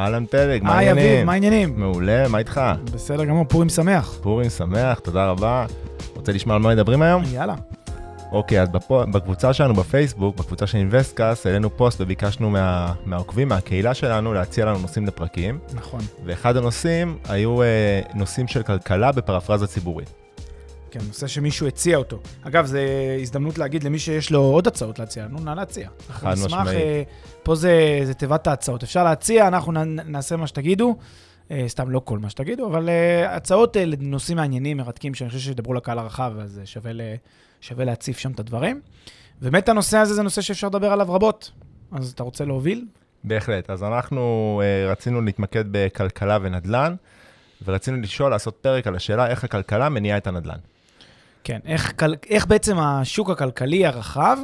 אהלן פלג, מה היי אביב, העניינים? מה העניינים? מעולה, מה איתך? בסדר גמור, פורים שמח. פורים שמח, תודה רבה. רוצה לשמוע על מה מדברים היום? יאללה. אוקיי, אז בפו, בקבוצה שלנו בפייסבוק, בקבוצה של אינוויסטקאסט, העלינו פוסט וביקשנו מה, מהעוקבים, מהקהילה שלנו, להציע לנו נושאים לפרקים. נכון. ואחד הנושאים היו אה, נושאים של כלכלה בפרפרזה ציבורית. כן, נושא שמישהו הציע אותו. אגב, זו הזדמנות להגיד למי שיש לו עוד הצעות להציע לנו, נא להציע. חד משמעית. אה, פה זה, זה תיבת ההצעות. אפשר להציע, אנחנו נעשה מה שתגידו. אה, סתם לא כל מה שתגידו, אבל אה, הצעות לנושאים מעניינים, מרתקים, שאני חושב שידברו לקהל הרחב, אז שווה, ל, שווה להציף שם את הדברים. באמת הנושא הזה זה נושא שאפשר לדבר עליו רבות. אז אתה רוצה להוביל? בהחלט. אז אנחנו רצינו להתמקד בכלכלה ונדל"ן, ורצינו לשאול, לעשות פרק על השאלה איך הכלכלה מניעה את הנדל"ן. כן, איך, כל- איך בעצם השוק הכלכלי הרחב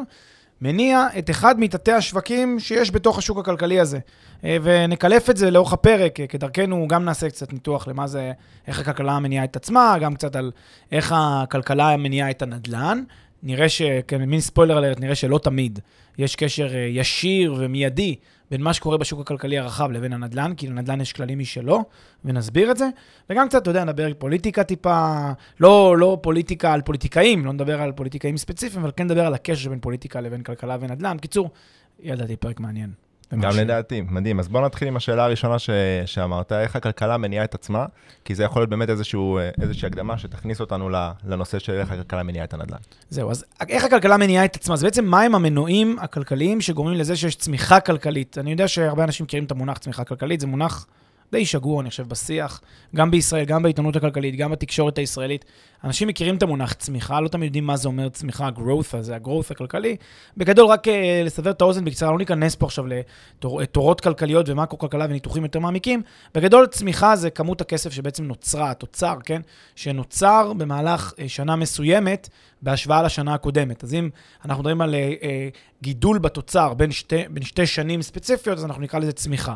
מניע את אחד מתתי השווקים שיש בתוך השוק הכלכלי הזה. אה, ונקלף את זה לאורך הפרק, אה, כדרכנו גם נעשה קצת ניתוח למה זה, איך הכלכלה מניעה את עצמה, גם קצת על איך הכלכלה מניעה את הנדל"ן. נראה ש... כן, מין ספוילר אלרט, נראה שלא תמיד יש קשר אה, ישיר ומיידי בין מה שקורה בשוק הכלכלי הרחב לבין הנדל"ן, כי לנדל"ן יש כללים משלו, ונסביר את זה. וגם קצת, אתה יודע, נדבר פוליטיקה טיפה, לא, לא פוליטיקה על פוליטיקאים, לא נדבר על פוליטיקאים ספציפיים, אבל כן נדבר על הקשר בין פוליטיקה לבין כלכלה ונדל"ן. בקיצור, ידעתי, פרק מעניין. גם. לדעתי, מדהים. אז בואו נתחיל עם השאלה הראשונה ש... שאמרת, איך הכלכלה מניעה את עצמה, כי זה יכול להיות באמת איזשהו, אה, איזושהי הקדמה שתכניס אותנו לנושא של איך הכלכלה מניעה את הנדל"ן. זהו, אז איך הכלכלה מניעה את עצמה? זה בעצם מהם המנועים הכלכליים שגורמים לזה שיש צמיחה כלכלית. אני יודע שהרבה אנשים מכירים את המונח צמיחה כלכלית, זה מונח די שגור, אני חושב, בשיח, גם בישראל, גם בעיתונות הכלכלית, גם בתקשורת הישראלית. אנשים מכירים את המונח צמיחה, לא תמיד יודעים מה זה אומר צמיחה, growth הזה, ה-growth הכלכלי. בגדול, רק אה, לסבר את האוזן בקצרה, לא ניכנס פה עכשיו לתורות כלכליות ומקרו-כלכלה וניתוחים יותר מעמיקים. בגדול, צמיחה זה כמות הכסף שבעצם נוצרה, התוצר, כן? שנוצר במהלך אה, שנה מסוימת בהשוואה לשנה הקודמת. אז אם אנחנו מדברים על אה, אה, גידול בתוצר בין שתי, בין שתי שנים ספציפיות, אז אנחנו נקרא לזה צמיחה.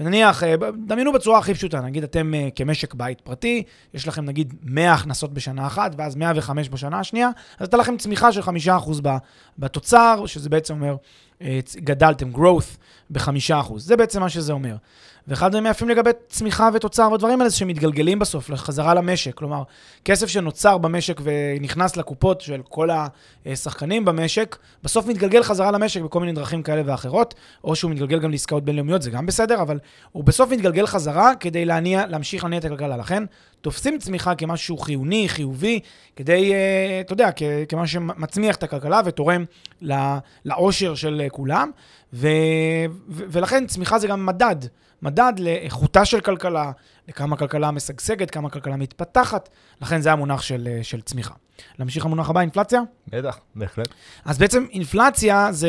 ונניח, אה, דמיינו בצורה הכי פשוטה, נגיד אתם אה, כמשק בית פרטי, יש לכם נגיד 100 הכנסות בשנה אחת, ואז 105 בשנה השנייה, אז הייתה לכם צמיחה של 5% ב- בתוצר, שזה בעצם אומר, אה, גדלתם, growth ב-5%. זה בעצם מה שזה אומר. ואחד הדברים היפים לגבי צמיחה ותוצר והדברים האלה זה שמתגלגלים בסוף לחזרה למשק. כלומר, כסף שנוצר במשק ונכנס לקופות של כל השחקנים במשק, בסוף מתגלגל חזרה למשק בכל מיני דרכים כאלה ואחרות, או שהוא מתגלגל גם לעסקאות בינלאומיות, זה גם בסדר, אבל הוא בסוף מתגלגל חזרה כדי להניע, להמשיך להניע את הכלכלה. לכן, תופסים צמיחה כמשהו חיוני, חיובי, כדי, אה, אתה יודע, כמשהו שמצמיח את הכלכלה ותורם לאושר של כולם, ו- ו- ולכן צמיחה זה גם מדד. מדד לאיכותה של כלכלה, לכמה כלכלה משגשגת, כמה כלכלה מתפתחת, לכן זה המונח של, אה, של צמיחה. להמשיך למונח הבא, אינפלציה? בטח, בהחלט. אז בעצם אינפלציה זה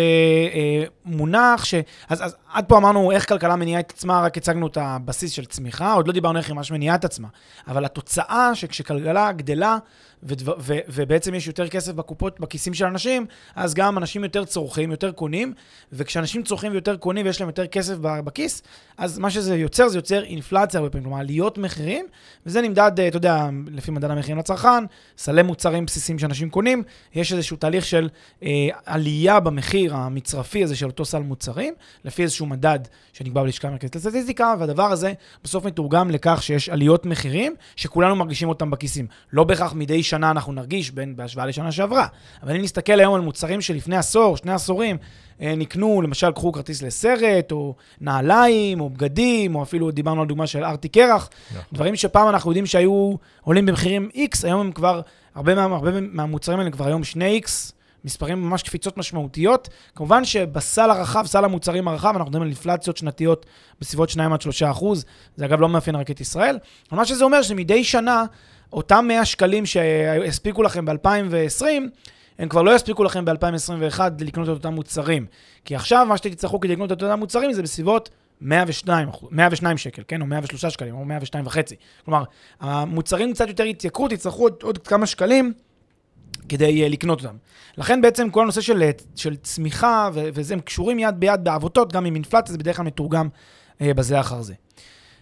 אה, מונח ש... אז, אז עד פה אמרנו איך כלכלה מניעה את עצמה, רק הצגנו את הבסיס של צמיחה, עוד לא דיברנו איך היא ממש מניעה את עצמה. אבל התוצאה שכשכלכלה גדלה, ודבר, ו, ובעצם יש יותר כסף בקופות, בכיסים של אנשים, אז גם אנשים יותר צורכים, יותר קונים, וכשאנשים צורכים ויותר קונים ויש להם יותר כסף בכיס, אז מה שזה יוצר, זה יוצר אינפלציה הרבה פעמים, כלומר עליות מחירים, וזה נמדד, אה, אתה יודע, לפי מדד המחירים לצרכן, סלי מוצרים בסיסיים שאנשים קונים, יש איזשהו תהליך של אה, עלייה במחיר המצרפי הזה של אותו סל מוצרים, לפי איזשהו מדד שנקבע בלשכה המרכזית לסטטיסטיקה, והדבר הזה בסוף מתורגם לכך שיש עליות מחירים שכולנו מרגישים אותם בכיסים. לא בהכרח מדי שנה אנחנו נרגיש בין, בהשוואה לשנה שעברה, אבל אם נסתכל היום על מוצרים שלפני עשור, שני עשורים, אה, נקנו, למשל, קחו כרטיס לסרט, או נעליים, או בגדים, או אפילו דיברנו על דוגמה של ארטי קרח, נכון. דברים שפעם אנחנו יודעים שהיו עולים במחירים X, היום הם כבר, הרבה, מה, הרבה מהמוצרים האלה כבר היום 2X, מספרים ממש קפיצות משמעותיות. כמובן שבסל הרחב, סל המוצרים הרחב, אנחנו מדברים על אינפלציות שנתיות בסביבות 2 עד 3 אחוז. זה אגב לא מאפיין רק את ישראל. אבל מה שזה אומר שמדי שנה, אותם 100 שקלים שהספיקו לכם ב-2020, הם כבר לא יספיקו לכם ב-2021 לקנות את אותם מוצרים. כי עכשיו מה שתצטרכו כדי לקנות את אותם מוצרים זה בסביבות 102, 102 שקל, כן? או 103 שקלים, או 102 וחצי. כלומר, המוצרים קצת יותר יתייקרו, תצטרכו עוד, עוד כמה שקלים כדי uh, לקנות אותם. לכן בעצם כל הנושא של, של צמיחה, ו- וזה, הם קשורים יד ביד בעבותות, גם עם אינפלציה, זה בדרך כלל מתורגם uh, בזה אחר זה.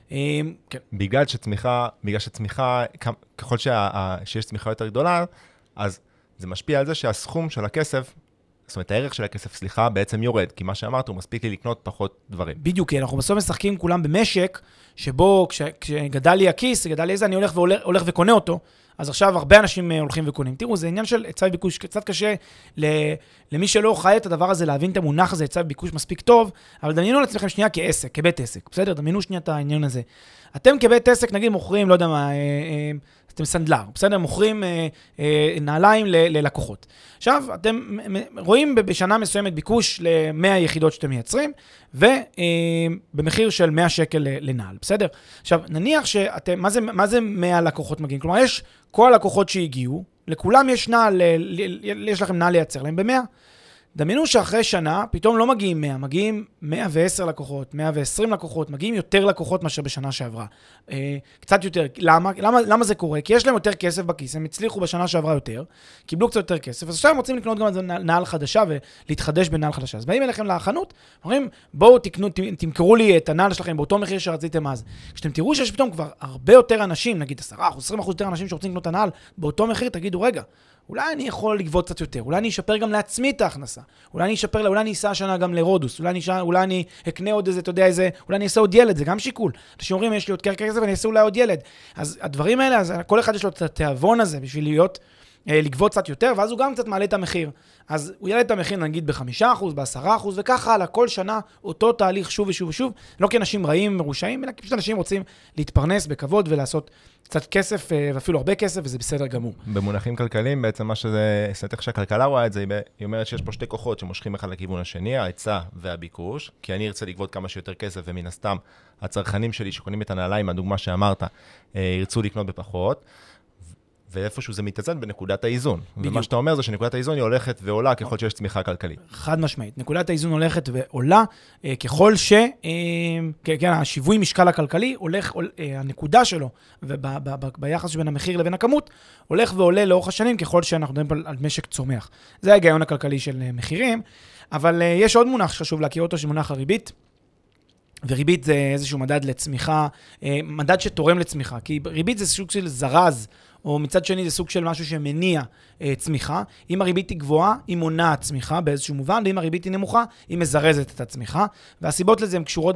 Um, כן. בגלל שצמיחה, בגלל שצמיחה, ככל שה, שיש צמיחה יותר גדולה, אז זה משפיע על זה שהסכום של הכסף זאת אומרת, הערך של הכסף, סליחה, בעצם יורד, כי מה שאמרת, הוא מספיק לי לקנות פחות דברים. בדיוק, כי אנחנו בסוף משחקים כולם במשק, שבו כש, כשגדל לי הכיס, גדל לי איזה, אני הולך, והולך, הולך וקונה אותו, אז עכשיו הרבה אנשים אה, הולכים וקונים. תראו, זה עניין של היצע וביקוש, קצת קשה למי שלא חי את הדבר הזה, להבין את המונח הזה, היצע וביקוש מספיק טוב, אבל דמיינו על עצמכם שנייה כעסק, כבית עסק, בסדר? דמיינו שנייה את העניין הזה. אתם כבית עסק, נגיד, מוכרים, לא יודע מה, אה, אה, אתם סנדלר, בסדר? מוכרים אה, אה, נעליים ל- ללקוחות. עכשיו, אתם רואים בשנה מסוימת ביקוש ל-100 יחידות שאתם מייצרים, ובמחיר אה, של 100 שקל לנעל, בסדר? עכשיו, נניח שאתם, מה זה, מה זה 100 לקוחות מגיעים? כלומר, יש כל הלקוחות שהגיעו, לכולם יש נעל, יש לכם נעל לייצר להם ב-100. דמיינו שאחרי שנה, פתאום לא מגיעים 100, מגיעים 110 לקוחות, 120 לקוחות, מגיעים יותר לקוחות מאשר בשנה שעברה. אה, קצת יותר. למה? למה? למה זה קורה? כי יש להם יותר כסף בכיס, הם הצליחו בשנה שעברה יותר, קיבלו קצת יותר כסף, אז עכשיו הם רוצים לקנות גם נעל חדשה ולהתחדש בנעל חדשה. אז באים אליכם לחנות, אומרים, בואו תקנו, תמכרו לי את הנעל שלכם באותו מחיר שרציתם אז. כשאתם תראו שיש פתאום כבר הרבה יותר אנשים, נגיד 10%, 20% יותר אנשים שרוצים לקנות את הנעל באותו מחיר, תגידו, רגע, אולי אני יכול לגבות קצת יותר, אולי אני אשפר גם לעצמי את ההכנסה, אולי אני אשפר, אולי אני אסע השנה גם לרודוס, אולי אני, אולי אני אקנה עוד איזה, אתה יודע איזה, אולי אני אעשה עוד ילד, זה גם שיקול. אנשים אומרים, יש לי עוד כסף ואני אעשה אולי עוד ילד. אז הדברים האלה, אז כל אחד יש לו את התיאבון הזה בשביל להיות, לגבות קצת יותר, ואז הוא גם קצת מעלה את המחיר. אז הוא יעלה את המחיר נגיד ב-5%, ב-10%, וככה הלאה, כל שנה אותו תהליך שוב ושוב ושוב, לא כי אנשים רעים, מרושעים, אלא כי פשוט אנשים רוצים להתפרנס בכבוד ולעשות קצת כסף, אה, ואפילו הרבה כסף, וזה בסדר גמור. במונחים כלכליים, בעצם מה שזה, זאת איך שהכלכלה רואה את זה, היא אומרת שיש פה שתי כוחות שמושכים אחד לכיוון השני, ההיצע והביקוש, כי אני ארצה לגבות כמה שיותר כסף, ומן הסתם, הצרכנים שלי שקונים את הנעליים, הדוגמה שאמרת, אה, ירצו לקנות בפחות. ואיפשהו זה מתאזן בנקודת האיזון. בדיוק. ומה שאתה אומר זה שנקודת האיזון היא הולכת ועולה ככל שיש צמיחה כלכלית. חד משמעית. נקודת האיזון הולכת ועולה אה, ככל ש... אה, כן, כן, השיווי משקל הכלכלי הולך, אה, הנקודה שלו, וביחס שבין המחיר לבין הכמות, הולך ועולה לאורך השנים ככל שאנחנו מדברים על משק צומח. זה ההיגיון הכלכלי של מחירים, אבל אה, יש עוד מונח שחשוב להכיר אותו, שמונח הריבית. וריבית זה איזשהו מדד לצמיחה, מדד שתורם לצמיחה, כי ריבית זה סוג של זרז או מצד שני זה סוג של משהו שמניע אה, צמיחה. אם הריבית היא גבוהה, היא מונעת צמיחה באיזשהו מובן, ואם הריבית היא נמוכה, היא מזרזת את הצמיחה. והסיבות לזה הן קשורות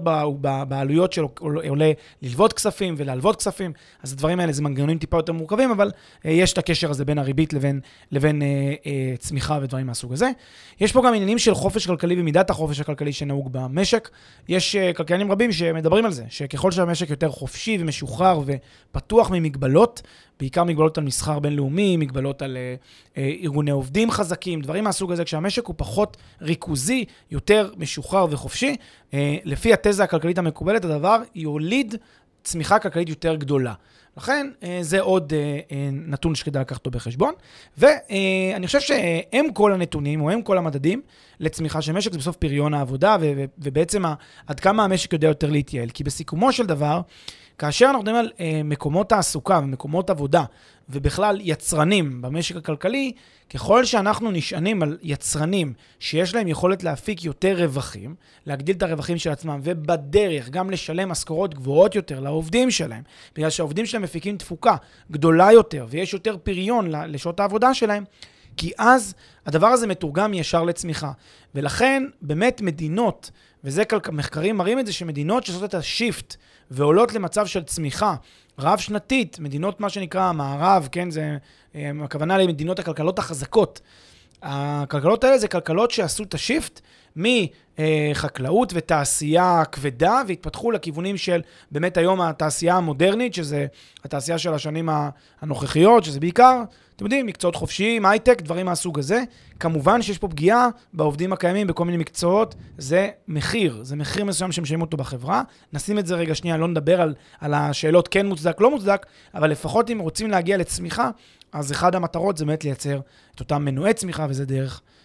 בעלויות של עולה ללוות כספים ולהלוות כספים, אז הדברים האלה זה מנגנונים טיפה יותר מורכבים, אבל אה, יש את הקשר הזה בין הריבית לבין, לבין אה, אה, צמיחה ודברים מהסוג הזה. יש פה גם עניינים של חופש כלכלי ומידת החופש הכלכלי שנהוג במשק. יש אה, כלכלנים רבים שמדברים על זה, שככל שהמשק יותר חופשי ומשוחרר ופתוח ממגבלות, בעיקר מגבלות על מסחר בינלאומי, מגבלות על אה, אה, ארגוני עובדים חזקים, דברים מהסוג הזה, כשהמשק הוא פחות ריכוזי, יותר משוחרר וחופשי, אה, לפי התזה הכלכלית המקובלת, הדבר יוליד צמיחה כלכלית יותר גדולה. לכן, אה, זה עוד אה, נתון שכדאי לקחת אותו בחשבון. ואני חושב שהם כל הנתונים, או הם כל המדדים לצמיחה של משק, זה בסוף פריון העבודה, ובעצם עד כמה המשק יודע יותר להתייעל. כי בסיכומו של דבר, כאשר אנחנו מדברים על אה, מקומות תעסוקה ומקומות עבודה, ובכלל יצרנים במשק הכלכלי, ככל שאנחנו נשענים על יצרנים שיש להם יכולת להפיק יותר רווחים, להגדיל את הרווחים של עצמם, ובדרך גם לשלם משכורות גבוהות יותר לעובדים שלהם, בגלל שהעובדים שלהם מפיקים תפוקה גדולה יותר, ויש יותר פריון לשעות העבודה שלהם, כי אז הדבר הזה מתורגם ישר לצמיחה. ולכן, באמת מדינות, וזה מחקרים מראים את זה, שמדינות שעושות את השיפט ועולות למצב של צמיחה רב-שנתית, מדינות מה שנקרא המערב, כן, זה הכוונה למדינות הכלכלות החזקות. הכלכלות האלה זה כלכלות שעשו את השיפט מחקלאות ותעשייה כבדה, והתפתחו לכיוונים של באמת היום התעשייה המודרנית, שזה התעשייה של השנים הנוכחיות, שזה בעיקר, אתם יודעים, מקצועות חופשיים, הייטק, דברים מהסוג הזה. כמובן שיש פה פגיעה בעובדים הקיימים בכל מיני מקצועות, זה מחיר, זה מחיר מסוים שמשלמים אותו בחברה. נשים את זה רגע שנייה, לא נדבר על, על השאלות כן מוצדק, לא מוצדק, אבל לפחות אם רוצים להגיע לצמיחה, אז אחד המטרות זה באמת לייצר את אותם מנועי צמיחה, וזה דרך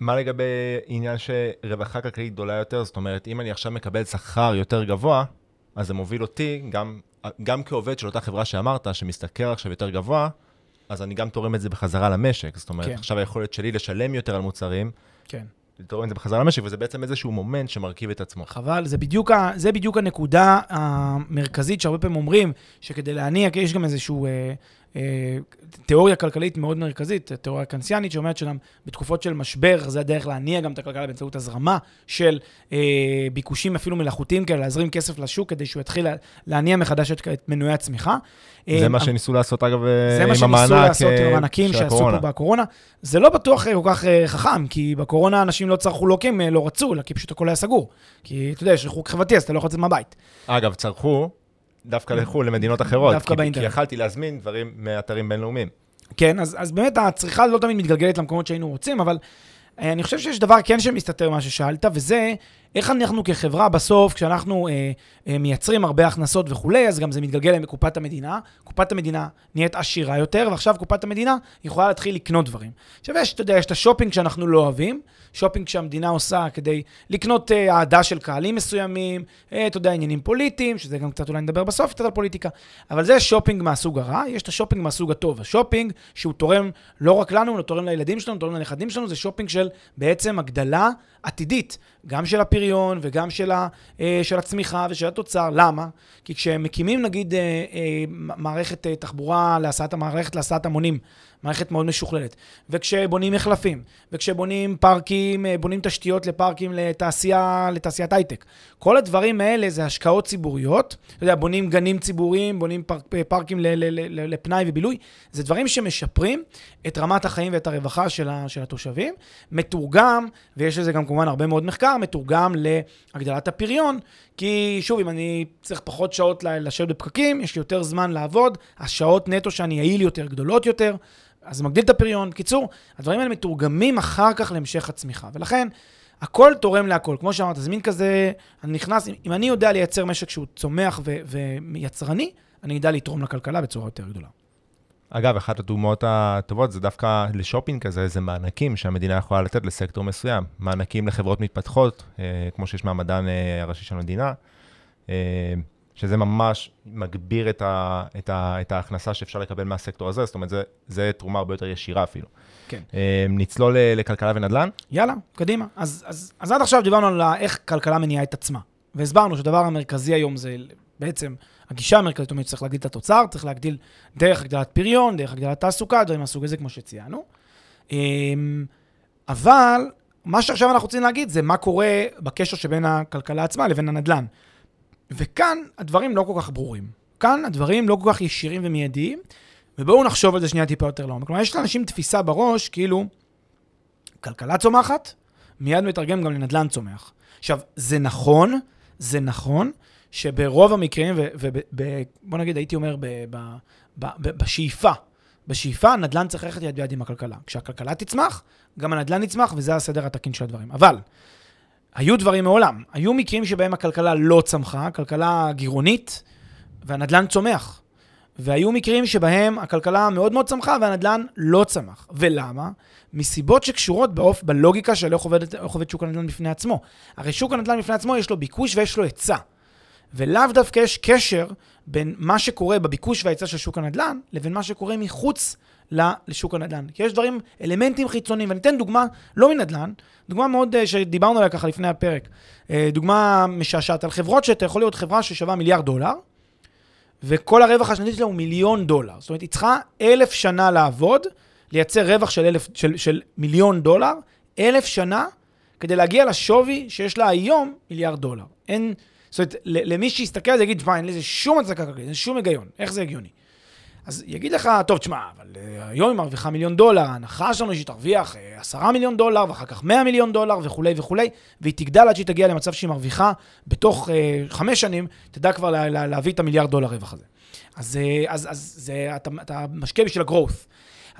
מה לגבי עניין שרווחה כלכלית גדולה יותר? זאת אומרת, אם אני עכשיו מקבל שכר יותר גבוה, אז זה מוביל אותי, גם, גם כעובד של אותה חברה שאמרת, שמסתכל עכשיו יותר גבוה, אז אני גם תורם את זה בחזרה למשק. זאת אומרת, כן. עכשיו היכולת שלי לשלם יותר על מוצרים, כן. לתרום את זה בחזרה למשק, וזה בעצם איזשהו מומנט שמרכיב את עצמו. חבל, זה בדיוק, ה, זה בדיוק הנקודה המרכזית שהרבה פעמים אומרים, שכדי להניע, יש גם איזשהו... אה, תיאוריה כלכלית מאוד מרכזית, תיאוריה קנסיאנית, שאומרת שגם בתקופות של משבר, זה הדרך להניע גם את הכלכלה באמצעות הזרמה של אה, ביקושים אפילו מלאכותיים כאלה, להזרים כסף לשוק כדי שהוא יתחיל להניע מחדש את, את מנועי הצמיחה. זה מה שניסו לעשות, אגב, עם המענק זה מה שניסו לעשות עם המענקים שעשו פה בקורונה. זה לא בטוח כל כך חכם, כי בקורונה אנשים לא צרכו לא כי הם לא רצו, אלא כי פשוט הכל היה סגור. כי אתה יודע, יש ריחוק חברתי, אז אתה לא יכול לצאת מהבית. אגב, צרכו, דווקא לחו"ל, למדינות אחרות. דווקא באינטרנט. כי יכלתי להזמין דברים מאתרים בינלאומיים. כן, אז, אז באמת הצריכה לא תמיד מתגלגלת למקומות שהיינו רוצים, אבל אה, אני חושב שיש דבר כן שמסתתר מה ששאלת, וזה איך אנחנו כחברה בסוף, כשאנחנו אה, אה, מייצרים הרבה הכנסות וכולי, אז גם זה מתגלגל לקופת המדינה. קופת המדינה נהיית עשירה יותר, ועכשיו קופת המדינה יכולה להתחיל לקנות דברים. עכשיו יש, אתה יודע, יש את השופינג שאנחנו לא אוהבים, שופינג שהמדינה עושה כדי לקנות אה, אהדה של קהלים מסוימים, אה, אתה יודע, עניינים פוליטיים, שזה גם קצת אולי נדבר בסוף קצת על פוליטיקה, אבל זה שופינג מהסוג הרע, יש את השופינג מהסוג הטוב. השופינג שהוא תורם לא רק לנו, הוא תורם לילדים שלנו, תורם לנכדים שלנו, זה שופינג של בעצם הגדלה עתידית, גם של הפריון וגם של, ה, אה, של הצמיחה ושל התוצר. למה? כי כשמקימים נגיד אה, אה, מערכת תחבורה להסעת המערכת להסעת המונים, מערכת מאוד משוכללת. וכשבונים מחלפים, וכשבונים פארקים, אה, בונים תשתיות לפארקים לתעשייה, לתעשיית הייטק. כל הדברים האלה זה השקעות ציבוריות. אתה יודע, בונים גנים ציבוריים, בונים פארק, אה, פארקים לפנאי ובילוי. זה דברים שמשפרים את רמת החיים ואת הרווחה של, ה, של התושבים. מתורגם, ויש לזה גם כמובן הרבה מאוד מחקר, מתורגם להגדלת הפריון. כי שוב, אם אני צריך פחות שעות לשבת בפקקים, יש לי יותר זמן לעבוד, השעות נטו שאני יעיל יותר גדולות יותר. אז זה מגדיל את הפריון. בקיצור, הדברים האלה מתורגמים אחר כך להמשך הצמיחה. ולכן, הכל תורם להכל. כמו שאמרת, זה מין כזה, אני נכנס, אם אני יודע לייצר משק שהוא צומח ויצרני, אני אדע לתרום לכלכלה בצורה יותר גדולה. אגב, אחת הדוגמאות הטובות זה דווקא לשופינג כזה, זה מענקים שהמדינה יכולה לתת לסקטור מסוים. מענקים לחברות מתפתחות, אה, כמו שיש מהמדען אה, הראשי של המדינה. אה, שזה ממש מגביר את, ה, את, ה, את ההכנסה שאפשר לקבל מהסקטור הזה, זאת אומרת, זה, זה תרומה הרבה יותר ישירה אפילו. כן. אה, נצלול לכלכלה ונדל"ן? יאללה, קדימה. אז, אז, אז עד עכשיו דיברנו על איך כלכלה מניעה את עצמה. והסברנו שהדבר המרכזי היום זה בעצם, הגישה המרכזית אומרת שצריך להגדיל את התוצר, צריך להגדיל דרך הגדלת פריון, דרך הגדלת תעסוקה, דברים מהסוג הזה, כמו שציינו. אמ, אבל מה שעכשיו אנחנו רוצים להגיד זה מה קורה בקשר שבין הכלכלה עצמה לבין הנדל"ן. וכאן הדברים לא כל כך ברורים. כאן הדברים לא כל כך ישירים ומיידיים, ובואו נחשוב על זה שנייה טיפה יותר לעומק. כלומר, יש לאנשים תפיסה בראש, כאילו, כלכלה צומחת, מיד מתרגם גם לנדל"ן צומח. עכשיו, זה נכון, זה נכון, שברוב המקרים, ובוא נגיד, הייתי אומר, ב, ב, ב, ב, בשאיפה, בשאיפה, נדל"ן צריך ללכת יד ביד עם הכלכלה. כשהכלכלה תצמח, גם הנדל"ן יצמח, וזה הסדר התקין של הדברים. אבל, היו דברים מעולם. היו מקרים שבהם הכלכלה לא צמחה, הכלכלה גירעונית, והנדל"ן צומח. והיו מקרים שבהם הכלכלה מאוד מאוד צמחה והנדל"ן לא צמח. ולמה? מסיבות שקשורות באופ... בלוגיקה של איך עובד, איך עובד שוק הנדל"ן בפני עצמו. הרי שוק הנדל"ן בפני עצמו יש לו ביקוש ויש לו היצע. ולאו דווקא יש קשר בין מה שקורה בביקוש וההיצע של שוק הנדל"ן, לבין מה שקורה מחוץ לשוק הנדל"ן. כי יש דברים, אלמנטים חיצוניים, ואני אתן דוגמה, לא מנדל"ן, דוגמה מאוד, אה, שדיברנו עליה ככה לפני הפרק, אה, דוגמה משעשעת על חברות שאתה יכול להיות חברה ששווה מיליארד דולר, וכל הרווח השנתי שלה הוא מיליון דולר. זאת אומרת, היא צריכה אלף שנה לעבוד, לייצר רווח של, אלף, של, של מיליון דולר, אלף שנה, כדי להגיע לשווי שיש לה היום מיליארד דולר. אין, זאת אומרת, למי שיסתכל על זה יגיד, תשמע, אין לזה שום הצדקה כלכלית, אין שום היגיון, איך זה הגיוני? אז יגיד לך, טוב, תשמע, אבל uh, היום היא מרוויחה מיליון דולר, ההנחה שלנו היא שהיא תרוויח uh, עשרה מיליון דולר, ואחר כך מאה מיליון דולר וכולי וכולי, והיא תגדל עד שהיא תגיע למצב שהיא מרוויחה בתוך uh, חמש שנים, תדע כבר לה, לה, להביא את המיליארד דולר רווח הזה. אז, אז, אז זה, אתה, אתה משקיע בשביל הגרואות.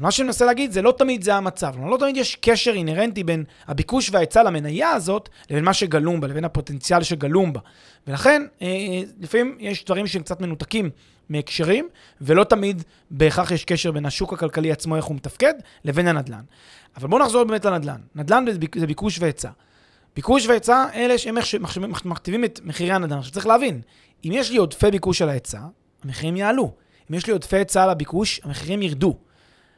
מה שאני מנסה להגיד, זה לא תמיד זה המצב. לא תמיד יש קשר אינהרנטי בין הביקוש וההיצע למניה הזאת, לבין מה שגלום בה, לבין הפוטנציאל שגלום בה. ולכן, אה, לפעמים יש דברים שהם קצת מנותקים מהקשרים, ולא תמיד בהכרח יש קשר בין השוק הכלכלי עצמו, איך הוא מתפקד, לבין הנדל"ן. אבל בואו נחזור באמת לנדל"ן. נדל"ן זה ביקוש והיצע. ביקוש והיצע, אלה שהם איך שמכתיבים את מחירי הנדל"ן. עכשיו צריך להבין, אם יש לי עודפי ביקוש על ההיצע, המחירים יעלו. אם יש לי עודפי היצע על הביקוש, המחירים ירדו.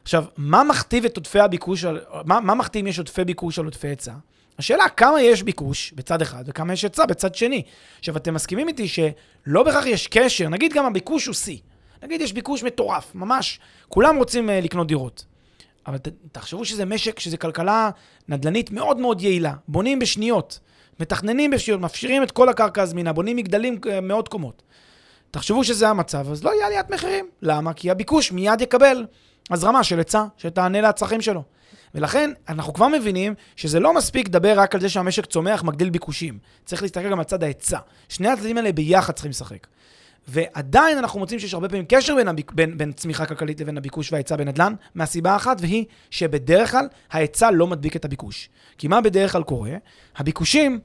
עכשיו, מה מכתיב את עודפי הביקוש, מה, מה מכתיב אם יש עודפי ביקוש על עודפי היצע? השאלה, כמה יש ביקוש בצד אחד וכמה יש היצע בצד שני. עכשיו, אתם מסכימים איתי שלא בהכרח יש קשר, נגיד גם הביקוש הוא שיא. נגיד יש ביקוש מטורף, ממש, כולם רוצים uh, לקנות דירות. אבל ת, תחשבו שזה משק, שזה כלכלה נדל"נית מאוד מאוד יעילה. בונים בשניות, מתכננים בשניות, מפשירים את כל הקרקע הזמינה, בונים מגדלים uh, מאות קומות. תחשבו שזה המצב, אז לא יהיה עליית מחירים. למה? כי הביקוש מיד יקבל הזרמה של היצע, שתענה לצרכים שלו. ולכן, אנחנו כבר מבינים שזה לא מספיק לדבר רק על זה שהמשק צומח, מגדיל ביקושים. צריך להסתכל גם על צד ההיצע. שני הצדדים האלה ביחד צריכים לשחק. ועדיין אנחנו מוצאים שיש הרבה פעמים קשר בין, הביק, בין, בין צמיחה כלכלית לבין הביקוש וההיצע בנדל"ן, מהסיבה אחת, והיא שבדרך כלל ההיצע לא מדביק את הביקוש. כי מה בדרך כלל קורה? הביקושים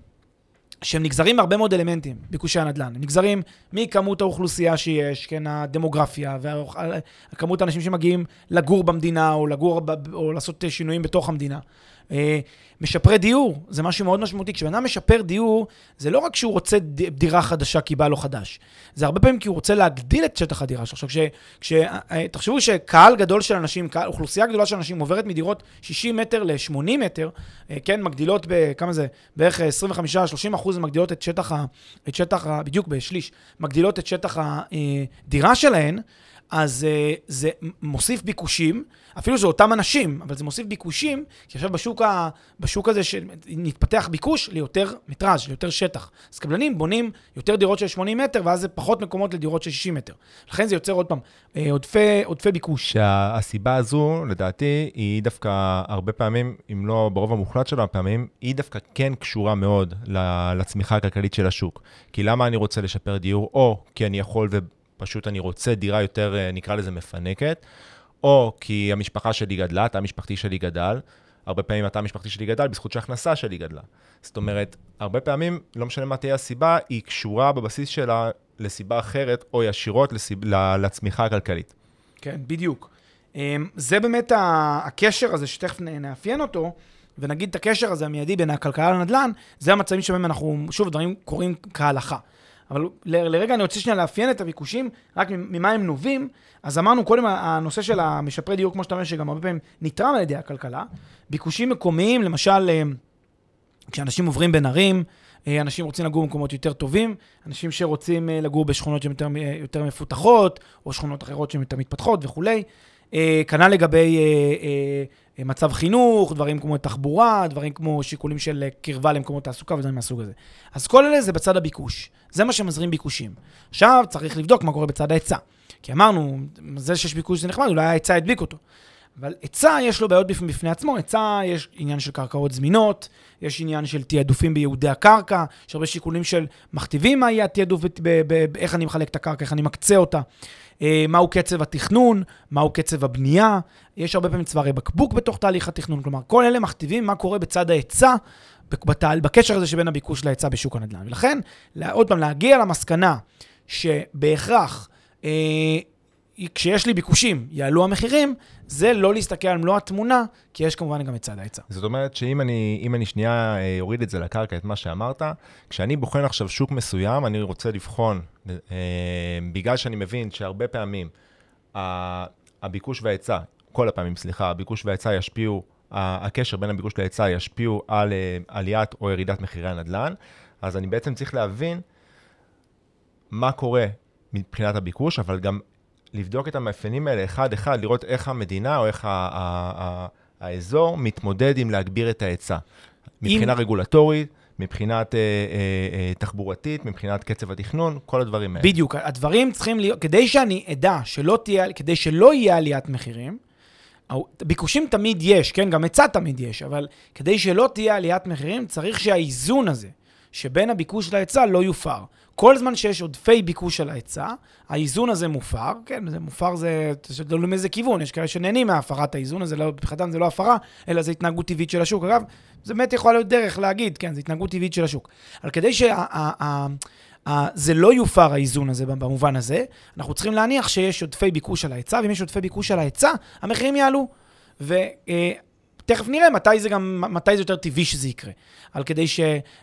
שהם נגזרים מהרבה מאוד אלמנטים, ביקושי הנדל"ן. הם נגזרים מכמות האוכלוסייה שיש, כן, הדמוגרפיה, וכמות האנשים שמגיעים לגור במדינה, או לגור, או לעשות שינויים בתוך המדינה. אה, משפרי דיור, זה משהו מאוד משמעותי. כשבן אדם משפר דיור, זה לא רק שהוא רוצה דירה חדשה כי בא לו חדש, זה הרבה פעמים כי הוא רוצה להגדיל את שטח הדירה שלו. עכשיו, כש, כש, אה, תחשבו שקהל גדול של אנשים, קהל, אוכלוסייה גדולה של אנשים עוברת מדירות 60 מטר ל-80 מטר, אה, כן, מגדילות בכמה זה? בערך 25-30 אחוז מגדילות את שטח, ה, את שטח ה, בדיוק בשליש, מגדילות את שטח הדירה שלהן, אז uh, זה מוסיף ביקושים, אפילו זה אותם אנשים, אבל זה מוסיף ביקושים, כי עכשיו בשוק, ה, בשוק הזה שנתפתח ביקוש ליותר מטראז', ליותר שטח. אז קבלנים בונים יותר דירות של 80 מטר, ואז זה פחות מקומות לדירות של 60 מטר. לכן זה יוצר עוד פעם אה, עודפי, עודפי ביקוש. שהסיבה הזו, לדעתי, היא דווקא הרבה פעמים, אם לא ברוב המוחלט של הפעמים, היא דווקא כן קשורה מאוד לצמיחה הכלכלית של השוק. כי למה אני רוצה לשפר דיור? או כי אני יכול ו... פשוט אני רוצה דירה יותר, אה, נקרא לזה מפנקת, או כי המשפחה שלי גדלה, התא המשפחתי שלי גדל, הרבה פעמים התא המשפחתי שלי גדל בזכות שההכנסה שלי גדלה. זאת אומרת, הרבה פעמים, לא משנה מה תהיה הסיבה, היא קשורה בבסיס שלה לסיבה אחרת, או ישירות לסיב... לצמיחה הכלכלית. כן, בדיוק. אמ, זה באמת הקשר הזה, שתכף נאפיין אותו, ונגיד את הקשר הזה המיידי בין הכלכלה לנדל"ן, זה המצבים שבהם אנחנו, שוב, דברים קורים כהלכה. אבל לרגע אני רוצה שנייה לאפיין את הביקושים, רק ממה הם נובעים. אז אמרנו קודם, הנושא של המשפרי דיור, כמו שאתה אומר, שגם הרבה פעמים נתרם על ידי הכלכלה. ביקושים מקומיים, למשל, אה, כשאנשים עוברים בין ערים, אה, אנשים רוצים לגור במקומות יותר טובים, אנשים שרוצים אה, לגור בשכונות שהן יותר, יותר מפותחות, או שכונות אחרות שהן יותר מתפתחות וכולי. כנ"ל לגבי מצב חינוך, דברים כמו תחבורה, דברים כמו שיקולים של קרבה למקומות תעסוקה ודברים מהסוג הזה. אז כל אלה זה בצד הביקוש. זה מה שמזרים ביקושים. עכשיו צריך לבדוק מה קורה בצד ההיצע. כי אמרנו, זה שיש ביקוש זה נחמד, אולי ההיצע הדביק אותו. אבל היצע יש לו בעיות בפני, עצמו, היצע יש עניין של קרקעות זמינות, יש עניין של תעדופים בייעודי הקרקע, יש הרבה שיקולים של מכתיבים מה יהיה התעדוף, איך אני מחלק את הקרקע, איך אני מקצה אותה, אה, מהו קצב התכנון, מהו קצב הבנייה, יש הרבה פעמים צווארי בקבוק בתוך תהליך התכנון, כלומר, כל אלה מכתיבים מה קורה בצד ההיצע בקשר הזה שבין הביקוש להיצע בשוק הנדל"ן. ולכן, עוד פעם, להגיע למסקנה שבהכרח אה, כשיש לי ביקושים, יעלו המחירים, זה לא להסתכל על מלוא התמונה, כי יש כמובן גם את צד ההיצע. זאת אומרת שאם אני, אני שנייה אה, אוריד את זה לקרקע, את מה שאמרת, כשאני בוחן עכשיו שוק מסוים, אני רוצה לבחון, אה, בגלל שאני מבין שהרבה פעמים הביקוש וההיצע, כל הפעמים, סליחה, הביקוש וההיצע ישפיעו, הקשר בין הביקוש להיצע ישפיעו על אה, עליית או ירידת מחירי הנדל"ן, אז אני בעצם צריך להבין מה קורה מבחינת הביקוש, אבל גם לבדוק את המאפיינים האלה אחד-אחד, לראות איך המדינה או איך ה- ה- ה- האזור מתמודד עם להגביר את ההיצע. מבחינה אם... רגולטורית, מבחינת אה, אה, אה, תחבורתית, מבחינת קצב התכנון, כל הדברים האלה. בדיוק, הדברים צריכים להיות, כדי שאני אדע שלא תהיה, כדי שלא יהיה עליית מחירים, ביקושים תמיד יש, כן? גם היצע תמיד יש, אבל כדי שלא תהיה עליית מחירים, צריך שהאיזון הזה שבין הביקוש להיצע לא יופר. כל זמן שיש עודפי ביקוש על ההיצע, האיזון הזה מופר, כן, זה מופר זה, תלוי מאיזה כיוון, יש כאלה שנהנים מהפרת האיזון הזה, לא, מבחינתם זה לא הפרה, אלא זה התנהגות טבעית של השוק. אגב, זה באמת יכול להיות דרך להגיד, כן, זה התנהגות טבעית של השוק. אבל כדי שזה לא יופר האיזון הזה במובן הזה, אנחנו צריכים להניח שיש עודפי ביקוש על ההיצע, ואם יש עודפי ביקוש על ההיצע, המחירים יעלו. ו... תכף נראה מתי זה גם, מתי זה יותר טבעי שזה יקרה. אבל כדי, ש,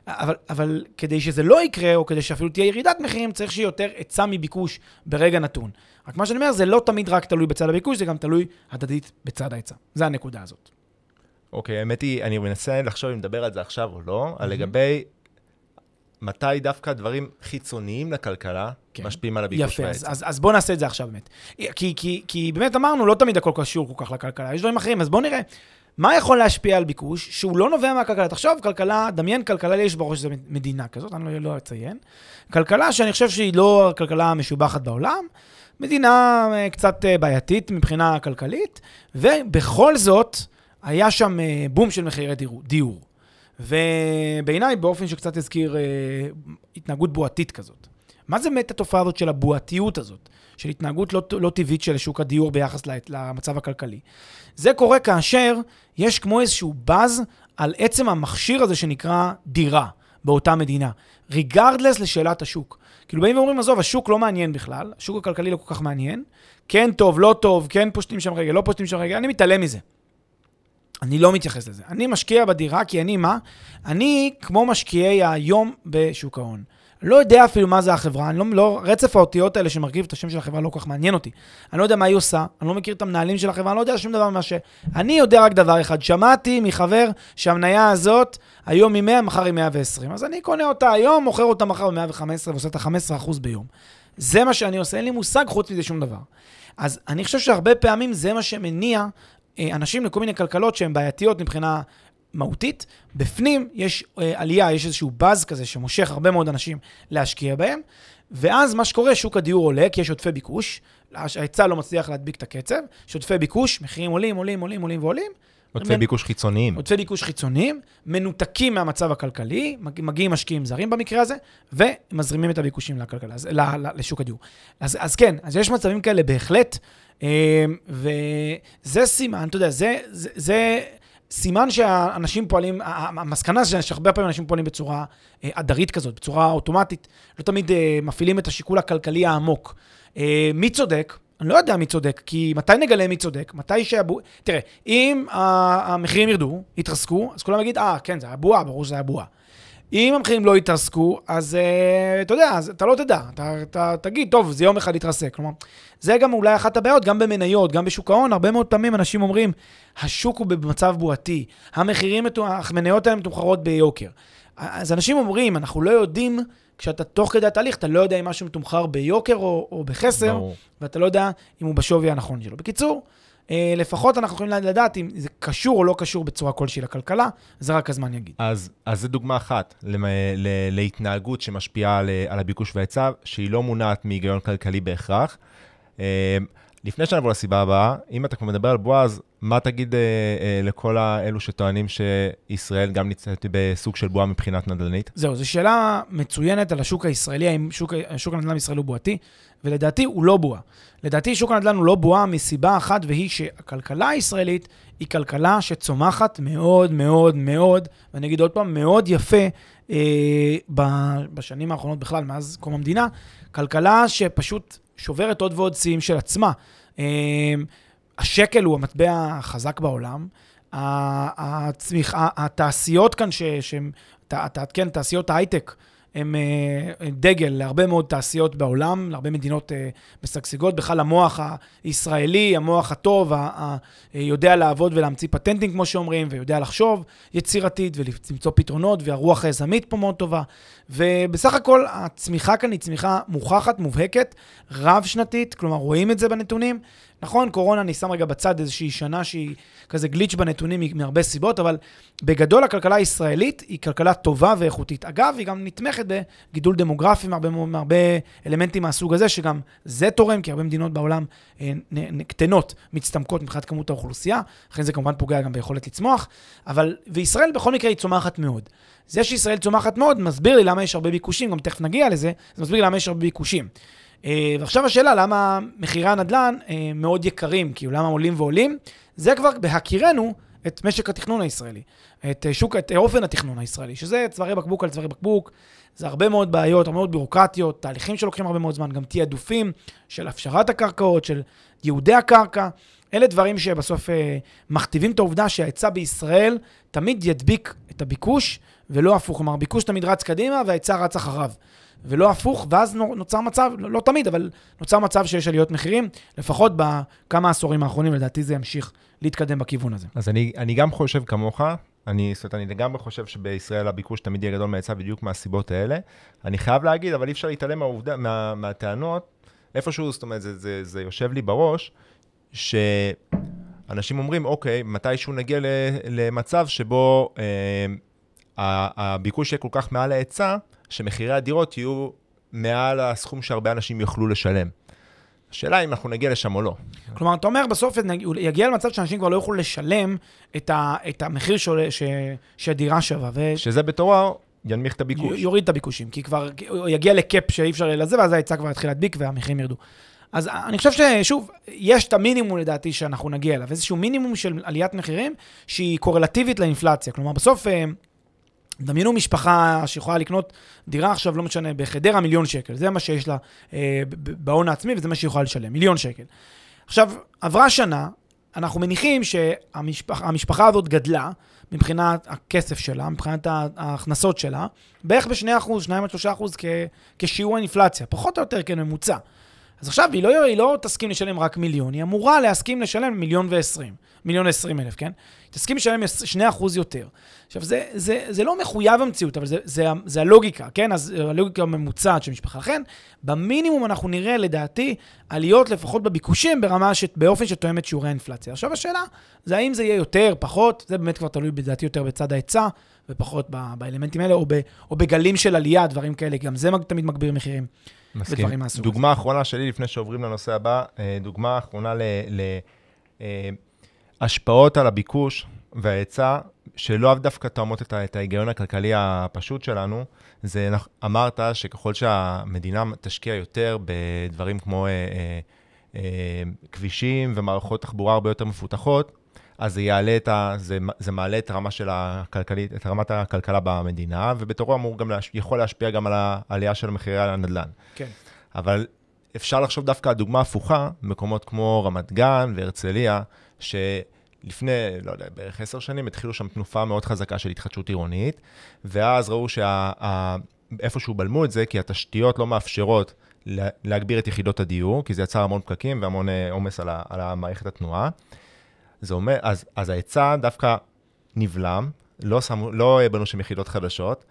אבל, אבל כדי שזה לא יקרה, או כדי שאפילו תהיה ירידת מחירים, צריך שיהיה יותר היצע מביקוש ברגע נתון. רק מה שאני אומר, זה לא תמיד רק תלוי בצד הביקוש, זה גם תלוי הדדית בצד ההיצע. זה הנקודה הזאת. אוקיי, okay, האמת היא, אני מנסה לחשוב אם נדבר על זה עכשיו או לא, על לגבי מתי דווקא דברים חיצוניים לכלכלה כן. משפיעים על הביקוש וההיצע. יפה, אז, אז, אז בואו נעשה את זה עכשיו באמת. כי, כי, כי באמת אמרנו, לא תמיד הכל קשור כל כך לכלכלה, יש דברים אחרים, אז בואו נראה. מה יכול להשפיע על ביקוש שהוא לא נובע מהכלכלה? תחשוב, כלכלה, דמיין כלכלה, יש בראש שזה מדינה כזאת, אני לא, לא אציין. כלכלה שאני חושב שהיא לא הכלכלה המשובחת בעולם, מדינה אה, קצת אה, בעייתית מבחינה כלכלית, ובכל זאת, היה שם אה, בום של מחירי דיור. ובעיניי, באופן שקצת הזכיר התנהגות בועתית כזאת. מה זה באמת התופעה הזאת של הבועתיות הזאת? של התנהגות לא, לא טבעית של שוק הדיור ביחס למצב הכלכלי. זה קורה כאשר יש כמו איזשהו באז על עצם המכשיר הזה שנקרא דירה באותה מדינה, ריגרדלס לשאלת השוק. כאילו באים ואומרים, עזוב, השוק לא מעניין בכלל, השוק הכלכלי לא כל כך מעניין, כן טוב, לא טוב, כן פושטים שם רגל, לא פושטים שם רגל, אני מתעלם מזה. אני לא מתייחס לזה. אני משקיע בדירה כי אני מה? אני כמו משקיעי היום בשוק ההון. לא יודע אפילו מה זה החברה, אני לא, לא, רצף האותיות האלה שמרכיב את השם של החברה לא כל כך מעניין אותי. אני לא יודע מה היא עושה, אני לא מכיר את המנהלים של החברה, אני לא יודע שום דבר ממה ש... אני יודע רק דבר אחד, שמעתי מחבר שהמניה הזאת היום היא 100, מחר היא 120. אז אני קונה אותה היום, מוכר אותה מחר ב-115 ועושה את ה-15% ביום. זה מה שאני עושה, אין לי מושג חוץ מזה שום דבר. אז אני חושב שהרבה פעמים זה מה שמניע אה, אנשים לכל מיני כלכלות שהן בעייתיות מבחינה מהותית. בפנים יש אה, עלייה, יש איזשהו באז כזה שמושך הרבה מאוד אנשים להשקיע בהם, ואז מה שקורה, שוק הדיור עולה, כי יש עודפי ביקוש, ההיצע לא מצליח להדביק את הקצב, יש עודפי ביקוש, מחירים עולים, עולים, עולים, עולים ועולים. עודפי ביקוש חיצוניים. עודפי ביקוש חיצוניים, מנותקים מהמצב הכלכלי, מגיעים משקיעים זרים במקרה הזה, ומזרימים את הביקושים לכלכלה, לשוק הדיור. אז, אז כן, אז יש מצבים כאלה בהחלט, אה, וזה סימן, אתה יודע, זה, זה, זה סימן שהאנשים פועלים, המסקנה זה שהרבה פעמים אנשים פועלים בצורה אה, עדרית כזאת, בצורה אוטומטית, לא תמיד אה, מפעילים את השיקול הכלכלי העמוק. אה, מי צודק? אני לא יודע מי צודק, כי מתי נגלה מי צודק? מתי שהבועה... תראה, אם המחירים ירדו, יתרסקו, אז כולם יגיד, אה, כן, זה היה בועה, ברור שזה היה בועה. אם המחירים לא יתרסקו, אז uh, אתה יודע, אז אתה לא תדע. אתה, אתה תגיד, טוב, זה יום אחד יתרסק. כלומר, זה גם אולי אחת הבעיות, גם במניות, גם בשוק ההון, הרבה מאוד פעמים אנשים אומרים, השוק הוא במצב בועתי, המחירים, המניות האלה מתומחרות ביוקר. אז אנשים אומרים, אנחנו לא יודעים, כשאתה תוך כדי התהליך, אתה לא יודע אם משהו מתומחר ביוקר או, או בחסר, ברור. ואתה לא יודע אם הוא בשווי הנכון שלו. בקיצור, לפחות אנחנו יכולים לדעת אם זה קשור או לא קשור בצורה כלשהי לכלכלה, זה רק הזמן יגיד. אז, אז זו דוגמה אחת למ, ל, להתנהגות שמשפיעה על, על הביקוש וההיצע, שהיא לא מונעת מהיגיון כלכלי בהכרח. אה, לפני שנעבור לסיבה הבאה, אם אתה כבר מדבר על בועז, מה תגיד אה, אה, לכל האלו שטוענים שישראל גם נמצאת בסוג של בועה מבחינת נדל"נית? זהו, זו שאלה מצוינת על השוק הישראלי, האם שוק, שוק הנדל"ן בישראל הוא בועתי, ולדעתי הוא לא בועה. לדעתי שוק הנדל"ן הוא לא בועה מסיבה אחת, והיא שהכלכלה הישראלית היא כלכלה שצומחת מאוד מאוד מאוד, ואני אגיד עוד פעם, מאוד יפה אה, בשנים האחרונות בכלל, מאז קום המדינה, כלכלה שפשוט שוברת עוד ועוד שיאים של עצמה. אה, השקל הוא המטבע החזק בעולם. הצמיחה, התעשיות כאן, שהן, כן, תעשיות ההייטק, הם אה, דגל להרבה מאוד תעשיות בעולם, להרבה מדינות אה, משגשגות. בכלל המוח הישראלי, המוח הטוב, יודע לעבוד ולהמציא פטנטים, כמו שאומרים, ויודע לחשוב יצירתית ולמצוא פתרונות, והרוח היזמית פה מאוד טובה. ובסך הכל הצמיחה כאן היא צמיחה מוכחת, מובהקת, רב-שנתית, כלומר רואים את זה בנתונים. נכון, קורונה, אני שם רגע בצד איזושהי שנה שהיא כזה גליץ' בנתונים מהרבה סיבות, אבל בגדול הכלכלה הישראלית היא כלכלה טובה ואיכותית. אגב, היא גם נתמכת בגידול דמוגרפי מהרבה, מהרבה אלמנטים מהסוג הזה, שגם זה תורם, כי הרבה מדינות בעולם אה, קטנות, מצטמקות מבחינת כמות האוכלוסייה, לכן זה כמובן פוגע גם ביכולת לצמוח, אבל, וישראל בכל מקרה היא צומחת מאוד. זה שישראל צומחת מאוד, מסביר לי למה יש הרבה ביקושים, גם תכף נגיע לזה, זה מסביר לי למה יש הרבה ביקושים. אה, ועכשיו השאלה, למה מחירי הנדל"ן אה, מאוד יקרים, כאילו למה עולים ועולים? זה כבר בהכירנו את משק התכנון הישראלי, את אה, שוק, את אופן התכנון הישראלי, שזה צווארי בקבוק על צווארי בקבוק, זה הרבה מאוד בעיות, הרבה מאוד ביורוקרטיות, תהליכים שלוקחים הרבה מאוד זמן, גם תעדופים של הפשרת הקרקעות, של ייעודי הקרקע. אלה דברים שבסוף אה, מכתיבים את העובדה שההיצע בישראל תמיד ידביק את הביקוש, ולא הפוך. כלומר, הביקוש תמיד רץ קדימה וההיצע רץ אחריו. ולא הפוך, ואז נוצר מצב, לא, לא תמיד, אבל נוצר מצב שיש עליות מחירים, לפחות בכמה עשורים האחרונים, לדעתי זה ימשיך להתקדם בכיוון הזה. אז אני, אני גם חושב כמוך, אני, זאת אומרת, אני לגמרי חושב שבישראל הביקוש תמיד יהיה גדול מההיצע בדיוק מהסיבות האלה. אני חייב להגיד, אבל אי אפשר להתעלם מהעובדה, מה, מהטענות, איפשהו, זאת אומרת, זה, זה, זה יושב לי בראש, שאנשים אומרים, אוקיי, מתישהו נגיע למצב שבו אה, הביקוש יהיה כל כך מעל ההיצע, שמחירי הדירות יהיו מעל הסכום שהרבה אנשים יוכלו לשלם. השאלה אם אנחנו נגיע לשם או לא. כלומר, אתה אומר בסוף יגיע למצב שאנשים כבר לא יוכלו לשלם את, ה, את המחיר שעולה, ש, שהדירה שווה. ו... שזה בתורו ינמיך את הביקוש. יוריד את הביקושים, כי כבר יגיע לקאפ שאי אפשר לזה, ואז ההיצע כבר יתחיל להדביק והמחירים ירדו. אז אני חושב ששוב, יש את המינימום לדעתי שאנחנו נגיע אליו, איזשהו מינימום של עליית מחירים שהיא קורלטיבית לאינפלציה. כלומר, בסוף... דמיינו משפחה שיכולה לקנות דירה עכשיו, לא משנה, בחדרה מיליון שקל. זה מה שיש לה אה, בהון העצמי וזה מה שהיא יכולה לשלם, מיליון שקל. עכשיו, עברה שנה, אנחנו מניחים שהמשפחה הזאת גדלה מבחינת הכסף שלה, מבחינת ההכנסות שלה, בערך ב-2%, 2-3% כשיעור האינפלציה, פחות או יותר כממוצע. אז עכשיו היא לא, היא לא תסכים לשלם רק מיליון, היא אמורה להסכים לשלם מיליון ועשרים, מיליון ועשרים אלף, כן? היא תסכים לשלם שני אחוז יותר. עכשיו, זה, זה, זה לא מחויב המציאות, אבל זה, זה, זה הלוגיקה, כן? אז הלוגיקה הממוצעת של משפחה. לכן, במינימום אנחנו נראה, לדעתי, עליות לפחות בביקושים ברמה, ש... באופן שתואם את שיעורי האינפלציה. עכשיו השאלה, זה האם זה יהיה יותר, פחות, זה באמת כבר תלוי לדעתי יותר בצד ההיצע, ופחות ב, באלמנטים האלה, או, ב, או בגלים של עלייה, דברים כאלה, גם זה תמיד מגביר מחירים. מסכים. מהסוג הזה. דוגמה אחרונה שלי, לפני שעוברים לנושא הבא, אה, דוגמה אחרונה להשפעות אה, על הביקוש וההיצע, שלא דווקא תואמות את, את ההיגיון הכלכלי הפשוט שלנו, זה אמרת שככל שהמדינה תשקיע יותר בדברים כמו אה, אה, אה, כבישים ומערכות תחבורה הרבה יותר מפותחות, אז זה יעלה את ה... זה, זה מעלה את הרמה של הכלכלית, את רמת הכלכלה במדינה, ובתורו אמור גם, להש, יכול להשפיע גם על העלייה של מחירי הנדל"ן. כן. אבל אפשר לחשוב דווקא על דוגמה הפוכה, מקומות כמו רמת גן והרצליה, שלפני, לא יודע, בערך עשר שנים התחילו שם תנופה מאוד חזקה של התחדשות עירונית, ואז ראו שאיפשהו בלמו את זה, כי התשתיות לא מאפשרות להגביר את יחידות הדיור, כי זה יצר המון פקקים והמון אה, עומס על, על המערכת התנועה. זה אומר, אז, אז ההיצע דווקא נבלם, לא, שמו, לא בנו שם יחידות חדשות,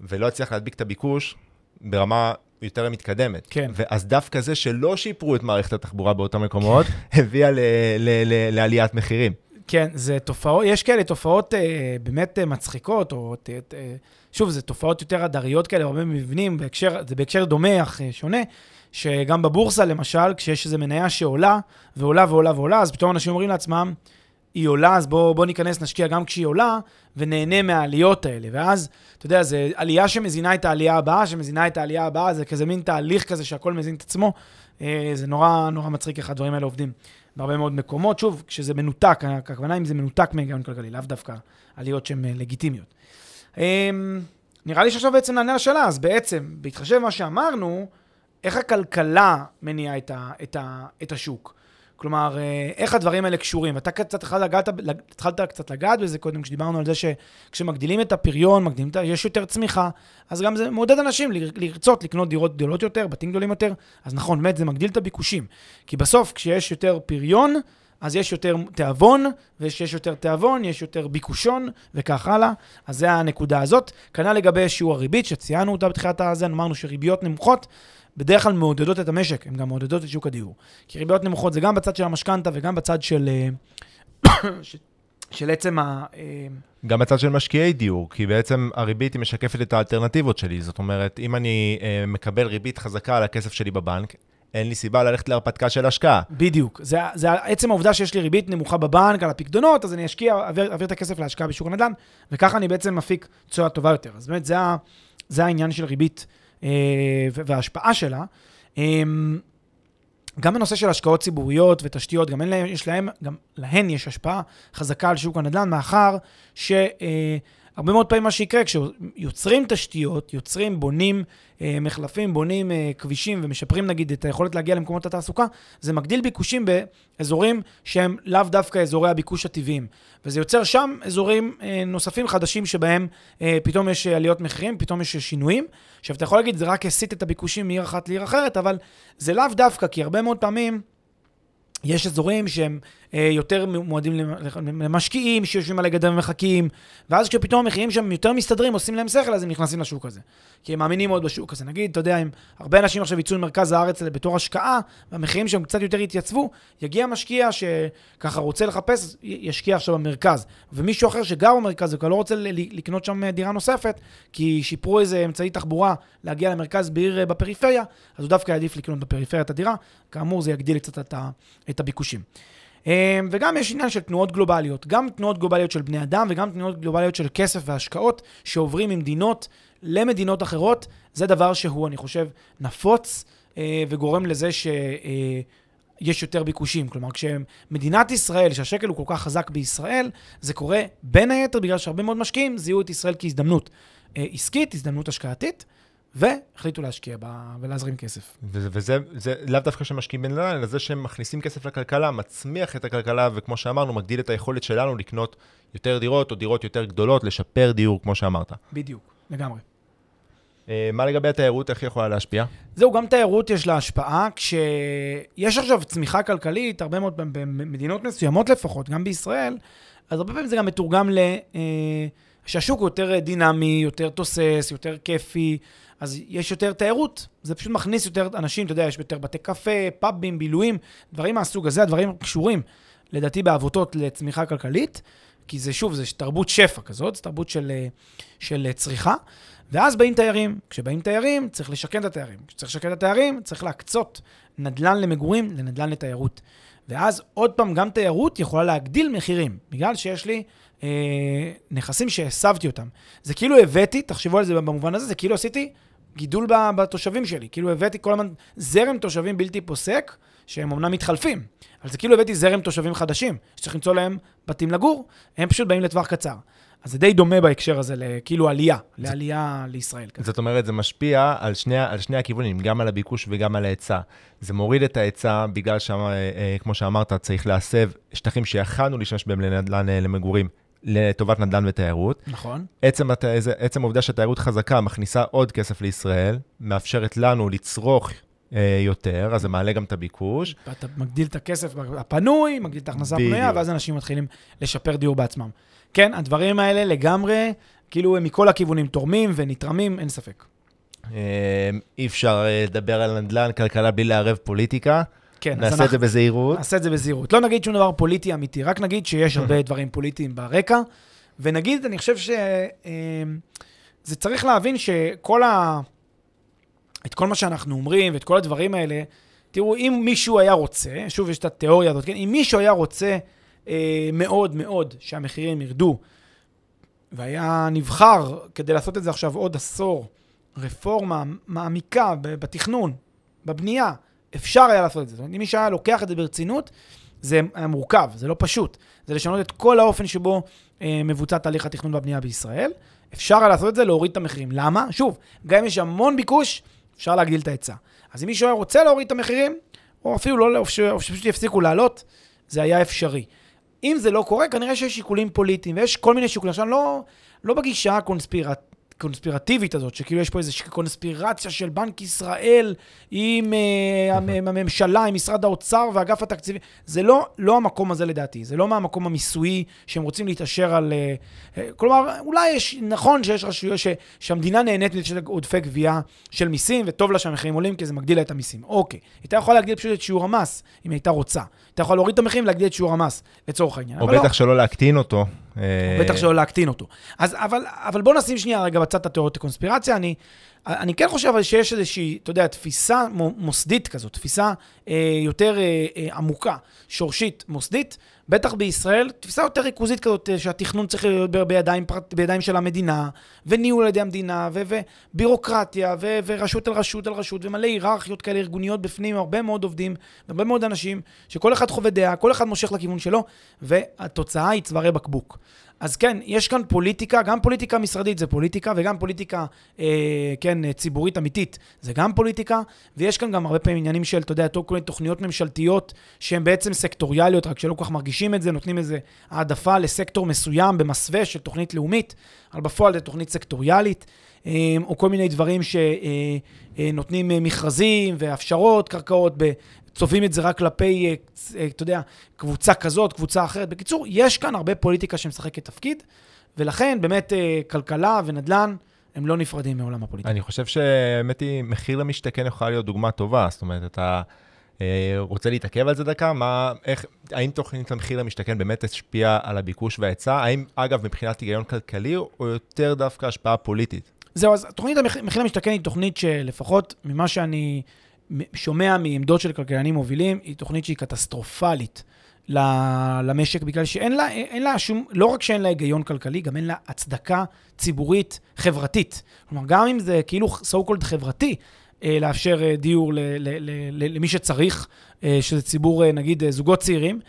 ולא הצליח להדביק את הביקוש ברמה יותר מתקדמת. כן. ואז דווקא זה שלא שיפרו את מערכת התחבורה באותם מקומות, הביאה ל, ל, לעליית מחירים. כן, זה תופעות, יש כאלה תופעות אה, באמת אה, מצחיקות, או אה, שוב, זה תופעות יותר הדריות כאלה, הרבה מבנים, בהקשר, זה בהקשר דומה אך אה, שונה. שגם בבורסה, למשל, כשיש איזו מניה שעולה, ועולה ועולה ועולה, אז פתאום אנשים אומרים לעצמם, היא עולה, אז בואו בוא ניכנס, נשקיע גם כשהיא עולה, ונהנה מהעליות האלה. ואז, אתה יודע, זו עלייה שמזינה את העלייה הבאה, שמזינה את העלייה הבאה, זה כזה מין תהליך כזה שהכל מזין את עצמו. אה, זה נורא נורא מצחיק איך הדברים האלה עובדים בהרבה מאוד מקומות. שוב, כשזה מנותק, הכוונה אם זה מנותק מהיגיון כלכלי, לאו דווקא עליות שהן אה, לגיטימיות. אמ, נראה לי שעכשיו בעצם נענה לשאלה, אז בעצם, בהתחשב במה שאמרנו, איך הכלכלה מניעה את, ה, את, ה, את השוק? כלומר, אה, איך הדברים האלה קשורים? אתה קצת לגעת, התחלת קצת לגעת בזה קודם, כשדיברנו על זה שכשמגדילים את הפריון, מגדילים את ה... יש יותר צמיחה, אז גם זה מעודד אנשים לרצות לקנות דירות גדולות יותר, בתים גדולים יותר. אז נכון, באמת, זה מגדיל את הביקושים. כי בסוף, כשיש יותר פריון, אז יש יותר תיאבון, וכשיש יותר תיאבון, יש יותר ביקושון, וכך הלאה. אז זה הנקודה הזאת. כנ"ל לגבי שיעור הריבית, שציינו אותה בתחילת הזה, אמרנו שריביות נמוכות. בדרך כלל מעודדות את המשק, הן גם מעודדות את שוק הדיור. כי ריביות נמוכות זה גם בצד של המשכנתה וגם בצד של, אה, של עצם ה... אה, גם בצד של משקיעי דיור, כי בעצם הריבית היא משקפת את האלטרנטיבות שלי. זאת אומרת, אם אני אה, מקבל ריבית חזקה על הכסף שלי בבנק, אין לי סיבה ללכת להרפתקה של השקעה. בדיוק. זה, זה עצם העובדה שיש לי ריבית נמוכה בבנק על הפקדונות, אז אני אשקיע, אעביר, אעביר את הכסף להשקעה בשוק הנדל"ן, וככה אני בעצם מפיק תשואה טובה יותר. אז באמת, זה, זה העניין של ריבית וההשפעה שלה. אה, גם בנושא של השקעות ציבוריות ותשתיות, גם להם, יש להם, גם להן יש השפעה חזקה על שוק הנדל"ן, מאחר שהרבה מאוד פעמים מה שיקרה, כשיוצרים תשתיות, יוצרים, בונים אה, מחלפים, בונים אה, כבישים ומשפרים נגיד את היכולת להגיע למקומות התעסוקה, זה מגדיל ביקושים באזורים שהם לאו דווקא אזורי הביקוש הטבעיים. וזה יוצר שם אזורים אה, נוספים חדשים שבהם פתאום יש עליות מחירים, פתאום יש שינויים. עכשיו, אתה יכול להגיד, זה רק הסיט את הביקושים מעיר אחת לעיר אחרת, אבל זה לאו דווקא, כי הרבה מאוד פעמים... יש אזורים שהם אה, יותר מועדים למשקיעים שיושבים על הגדר ומחכים, ואז כשפתאום המחירים שם יותר מסתדרים, עושים להם שכל, אז הם נכנסים לשוק הזה. כי הם מאמינים מאוד בשוק הזה. נגיד, אתה יודע, אם הרבה אנשים עכשיו יצאו למרכז הארץ בתור השקעה, והמחירים שם קצת יותר יתייצבו, יגיע משקיע שככה רוצה לחפש, ישקיע עכשיו במרכז. ומישהו אחר שגר במרכז וכבר לא רוצה לקנות שם דירה נוספת, כי שיפרו איזה אמצעי תחבורה להגיע למרכז בעיר אה, בפריפריה, אז הוא דווקא יעדיף לקנות בפריפריה את הדירה. כאמור, זה יגדיל קצת את הביקושים. אמ, וגם יש עניין של תנועות גלובליות, גם תנועות גלובליות של בני אדם וגם תנועות גלובליות של כסף והשקעות שעוברים ממדינות למדינות אחרות. זה דבר שהוא, אני חושב, נפוץ אה, וגורם לזה ש... אה, יש יותר ביקושים. כלומר, כשמדינת ישראל, שהשקל הוא כל כך חזק בישראל, זה קורה בין היתר בגלל שהרבה מאוד משקיעים זיהו את ישראל כהזדמנות אה, עסקית, הזדמנות השקעתית, והחליטו להשקיע בה ולהזרים כסף. וזה, וזה זה לאו דווקא שמשקיעים בנדל"ן, אלא זה שהם מכניסים כסף לכלכלה, מצמיח את הכלכלה, וכמו שאמרנו, מגדיל את היכולת שלנו לקנות יותר דירות או דירות יותר גדולות, לשפר דיור, כמו שאמרת. בדיוק, לגמרי. אה, מה לגבי התיירות, איך היא יכולה להשפיע? זהו, גם תיירות יש לה השפעה. כשיש עכשיו צמיחה כלכלית, הרבה מאוד במדינות מסוימות לפחות, גם בישראל, אז הרבה פעמים זה גם מתורגם ל... אה, שהשוק הוא יותר דינמי, יותר תוסס, יותר כיפי, אז יש יותר תיירות. זה פשוט מכניס יותר אנשים, אתה יודע, יש יותר בתי קפה, פאבים, בילויים, דברים מהסוג הזה, הדברים קשורים, לדעתי, בעבותות לצמיחה כלכלית, כי זה, שוב, זה תרבות שפע כזאת, זה תרבות של, אה, של צריכה. ואז באים תיירים. כשבאים תיירים, צריך לשכן את התיירים. כשצריך לשכן את התיירים, צריך להקצות נדל"ן למגורים לנדל"ן לתיירות. ואז עוד פעם, גם תיירות יכולה להגדיל מחירים, בגלל שיש לי אה, נכסים שהסבתי אותם. זה כאילו הבאתי, תחשבו על זה במובן הזה, זה כאילו עשיתי גידול בתושבים שלי. כאילו הבאתי כל הזמן זרם תושבים בלתי פוסק, שהם אמנם מתחלפים, אבל זה כאילו הבאתי זרם תושבים חדשים, שצריך למצוא להם בתים לגור, הם פשוט באים לטווח קצר. אז זה די דומה בהקשר הזה, כאילו עלייה, זה, לעלייה לישראל. כזה. זאת אומרת, זה משפיע על שני, על שני הכיוונים, גם על הביקוש וגם על ההיצע. זה מוריד את ההיצע, בגלל שכמו שאמרת, צריך להסב שטחים שיכלנו להשתמש בהם לנדל"ן אה, למגורים, לטובת נדל"ן ותיירות. נכון. עצם, עצם העובדה שהתיירות חזקה מכניסה עוד כסף לישראל, מאפשרת לנו לצרוך אה, יותר, אז זה מעלה גם את הביקוש. אתה מגדיל את הכסף הפנוי, מגדיל את ההכנסה הפנויה, ואז אנשים מתחילים לשפר דיור בעצמם. כן, הדברים האלה לגמרי, כאילו הם מכל הכיוונים תורמים ונתרמים, אין ספק. אה, אי אפשר אה, לדבר על נדל"ן, כלכלה בלי לערב פוליטיקה. כן, נעשה את זה בזהירות. נעשה את זה בזהירות. לא נגיד שום דבר פוליטי אמיתי, רק נגיד שיש הרבה דברים פוליטיים ברקע, ונגיד, אני חושב שזה אה, צריך להבין שכל ה... את כל מה שאנחנו אומרים ואת כל הדברים האלה, תראו, אם מישהו היה רוצה, שוב, יש את התיאוריה הזאת, כן? אם מישהו היה רוצה אה, מאוד מאוד שהמחירים ירדו, והיה נבחר כדי לעשות את זה עכשיו עוד עשור, רפורמה מעמיקה בתכנון, בבנייה, אפשר היה לעשות את זה. זאת אומרת, אם מישהו היה לוקח את זה ברצינות, זה היה מורכב, זה לא פשוט. זה לשנות את כל האופן שבו אה, מבוצע תהליך התכנון והבנייה בישראל. אפשר היה לעשות את זה, להוריד את המחירים. למה? שוב, גם אם יש המון ביקוש, אפשר להגדיל את ההיצע. אז אם מישהו היה רוצה להוריד את המחירים, או אפילו לא, או שפשוט יפסיקו לעלות, זה היה אפשרי. אם זה לא קורה, כנראה שיש שיקולים פוליטיים, ויש כל מיני שיקולים. עכשיו, לא, לא בגישה הקונספירט... קונספירטיבית הזאת, שכאילו יש פה איזושהי קונספירציה של בנק ישראל עם uh, הממשלה, עם משרד האוצר ואגף התקציבי. זה לא, לא המקום הזה לדעתי, זה לא מהמקום המיסויי שהם רוצים להתעשר על... Uh, uh, כלומר, אולי יש, נכון שיש רשויות, ש, שהמדינה נהנית מזה של עודפי גבייה של מיסים, וטוב לה שהמחירים עולים כי זה מגדיל לה את המיסים. אוקיי, הייתה יכולה להגדיל פשוט את שיעור המס, אם הייתה רוצה. הייתה יכולה להוריד את המחירים ולהגדיל את שיעור המס, לצורך העניין. או לא. בטח שלא להקטין אותו. אה, בטח שלא להקטין אותו. אז, אבל, אבל בוא נשים שנייה רגע בצד את התיאוריות הקונספירציה. אני, אני כן חושב אבל שיש איזושהי, אתה יודע, תפיסה מו- מוסדית כזאת, תפיסה אה, יותר אה, אה, עמוקה, שורשית, מוסדית, בטח בישראל, תפיסה יותר ריכוזית כזאת, אה, שהתכנון צריך להיות בידיים, בידיים של המדינה, וניהול על ידי המדינה, ובירוקרטיה, ורשות על רשות על רשות, ומלא היררכיות כאלה ארגוניות בפנים, הרבה מאוד עובדים, והרבה מאוד אנשים, שכל אחד חווה דעה, כל אחד מושך לכיוון שלו, והתוצאה היא צווארי בקבוק. אז כן, יש כאן פוליטיקה, גם פוליטיקה משרדית זה פוליטיקה, וגם פוליטיקה, אה, כן, אה, ציבורית אמיתית זה גם פוליטיקה, ויש כאן גם הרבה פעמים עניינים של, אתה יודע, כל מיני תוכניות ממשלתיות שהן בעצם סקטוריאליות, רק שלא כל כך מרגישים את זה, נותנים איזה העדפה לסקטור מסוים במסווה של תוכנית לאומית, אבל בפועל זה תוכנית סקטוריאלית, אה, או כל מיני דברים שנותנים אה, מכרזים והפשרות קרקעות. צובעים את זה רק כלפי, אה, אה, אתה יודע, קבוצה כזאת, קבוצה אחרת. בקיצור, יש כאן הרבה פוליטיקה שמשחקת תפקיד, ולכן באמת אה, כלכלה ונדל"ן הם לא נפרדים מעולם הפוליטיקה. אני חושב שהאמת היא, מחיר למשתכן יכולה להיות דוגמה טובה. זאת אומרת, אתה רוצה להתעכב על זה דקה? מה, איך, האם תוכנית המחיר למשתכן באמת השפיעה על הביקוש וההיצע? האם, אגב, מבחינת היגיון כלכלי, או יותר דווקא השפעה פוליטית? זהו, אז תוכנית המח- מחיר למשתכן היא תוכנית שלפחות ממה שאני שומע מעמדות של כלכלנים מובילים, היא תוכנית שהיא קטסטרופלית למשק, בגלל שאין לה, אין לה שום, לא רק שאין לה היגיון כלכלי, גם אין לה הצדקה ציבורית חברתית. כלומר, גם אם זה כאילו so called חברתי, אה, לאפשר אה, דיור למי שצריך, אה, שזה ציבור, נגיד, זוגות צעירים,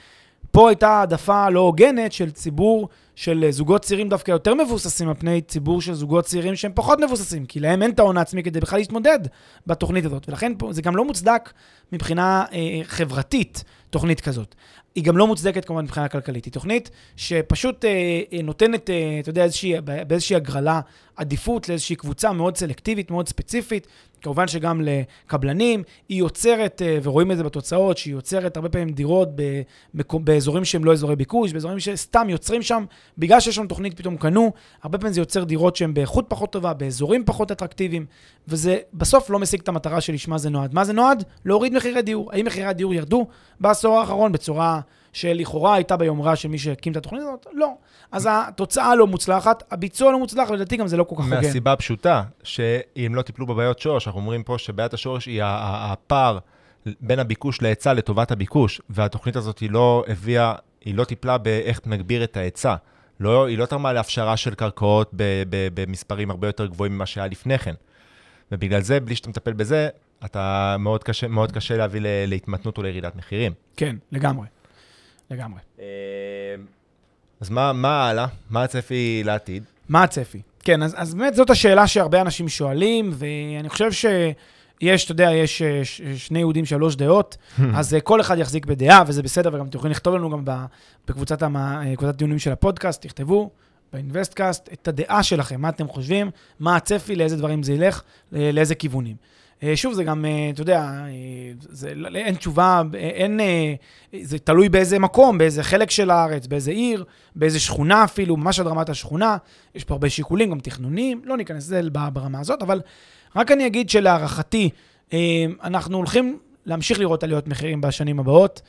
פה הייתה העדפה לא הוגנת של ציבור של אה, זוגות צעירים דווקא יותר מבוססים על פני ציבור של זוגות צעירים שהם פחות מבוססים, כי להם אין את ההון העצמי כדי בכלל להתמודד בתוכנית הזאת. ולכן פה, זה גם לא מוצדק מבחינה אה, חברתית, תוכנית כזאת. היא גם לא מוצדקת כמובן מבחינה כלכלית. היא תוכנית שפשוט אה, אה, נותנת, אה, אתה יודע, איזושהי, באיזושהי הגרלה עדיפות לאיזושהי קבוצה מאוד סלקטיבית, מאוד ספציפית. כמובן שגם לקבלנים, היא יוצרת, אה, ורואים את זה בתוצאות, שהיא יוצרת הרבה פעמים דירות ב- מקו- באזורים שהם לא אזורי ביקוש, באזורים שסתם יוצרים שם, בגלל שיש שם תוכנית פתאום קנו, הרבה פעמים זה יוצר דירות שהן באיכות פחות טובה, באזורים פחות אטרקטיביים, וזה בסוף לא משיג את המטרה שלשמה זה נועד. מה זה נועד? להוריד מחירי דיור. האם מחירי הדיור ירדו בעשור האחרון בצורה שלכאורה הייתה ביומרה של מי שהקים את התוכנית הזאת? לא. אז התוצאה לא מוצלחת, הביצוע לא מוצלח, ולדעתי גם זה לא כל כך הוגן. מהסיבה הפשוטה, שאם לא טיפלו בבעיות שורש, אנחנו אומרים פה שבעיית השורש היא הפער בין הביקוש להיצע לטובת הביקוש, והתוכנית הזאת היא לא הביאה, היא לא טיפלה באיך נגביר את ההיצע. לא, היא לא תרמה להפשרה של קרקעות ב- ב- במספרים הרבה יותר גבוהים ממה שהיה לפני כן. ובגלל זה, בלי שאתה מטפל בזה, אתה מאוד קשה, מאוד קשה להביא להתמתנות או לירידת מחירים. כן, לגמרי. לגמרי. אז מה, מה הלאה? מה הצפי לעתיד? מה הצפי? כן, אז, אז באמת זאת השאלה שהרבה אנשים שואלים, ואני חושב שיש, אתה יודע, יש אה, ש- שני יהודים, שלוש דעות, אז אה, כל אחד יחזיק בדעה, וזה בסדר, וגם אתם יכולים לכתוב לנו גם בקבוצת המ- אה, קבוצת דיונים של הפודקאסט, תכתבו באינבסטקאסט את הדעה שלכם, מה אתם חושבים, מה הצפי, לאיזה דברים זה ילך, לאיזה כיוונים. אה, שוב, זה גם, אה, אתה יודע, אה, זה, לא- אין תשובה, אין, זה תלוי באיזה מקום, באיזה חלק של הארץ, באיזה עיר, באיזה שכונה אפילו, ממש עד רמת השכונה. יש פה הרבה שיקולים, גם תכנוניים, לא ניכנס לזה ברמה הזאת, אבל רק אני אגיד שלהערכתי, אנחנו הולכים להמשיך לראות עליות מחירים בשנים הבאות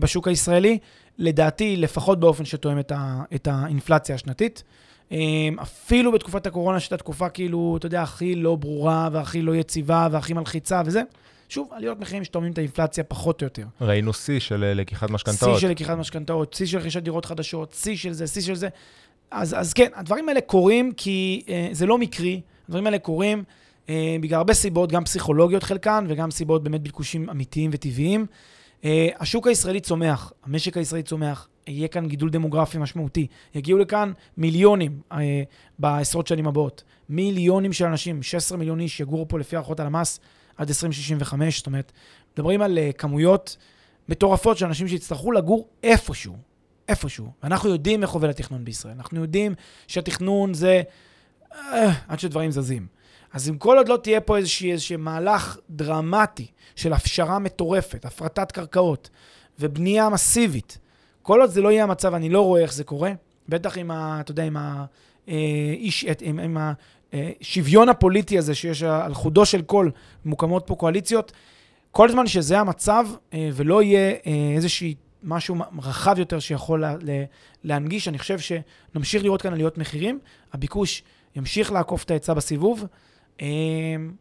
בשוק הישראלי, לדעתי, לפחות באופן שתואם את, ה, את האינפלציה השנתית. אה, אפילו בתקופת הקורונה, שהייתה תקופה כאילו, אתה יודע, הכי לא ברורה והכי לא יציבה והכי מלחיצה וזה. שוב, עליות מחירים שתואמים את האינפלציה פחות או יותר. ראינו שיא של אה, לקיחת שיא משכנתאות. של לקיחת משכנתאות, שיא של רכישת דירות חדשות, שיא של זה, שיא של זה. אז, אז כן, הדברים האלה קורים כי אה, זה לא מקרי, הדברים האלה קורים אה, בגלל הרבה סיבות, גם פסיכולוגיות חלקן, וגם סיבות באמת ביקושים אמיתיים וטבעיים. אה, השוק הישראלי צומח, המשק הישראלי צומח, יהיה כאן גידול דמוגרפי משמעותי. יגיעו לכאן מיליונים אה, בעשרות שנים הבאות. מיליונים של אנשים, 16 מיליון איש יגורו פה לפי הערכות הלמ"ס עד 2065. זאת אומרת, מדברים על אה, כמויות מטורפות של אנשים שיצטרכו לגור איפשהו, איפשהו. ואנחנו יודעים איך עובד התכנון בישראל. אנחנו יודעים שהתכנון זה אה, עד שדברים זזים. אז אם כל עוד לא תהיה פה איזושהי, איזשהו מהלך דרמטי של הפשרה מטורפת, הפרטת קרקעות ובנייה מסיבית, כל עוד זה לא יהיה המצב, אני לא רואה איך זה קורה, בטח עם ה... אתה יודע, עם ה... אה, איש, עם, עם השוויון הפוליטי הזה שיש על חודו של קול, מוקמות פה קואליציות, כל זמן שזה המצב אה, ולא יהיה אה, איזושהי משהו רחב יותר שיכול לה, להנגיש, אני חושב שנמשיך לראות כאן עליות מחירים, הביקוש ימשיך לעקוף את ההיצע בסיבוב.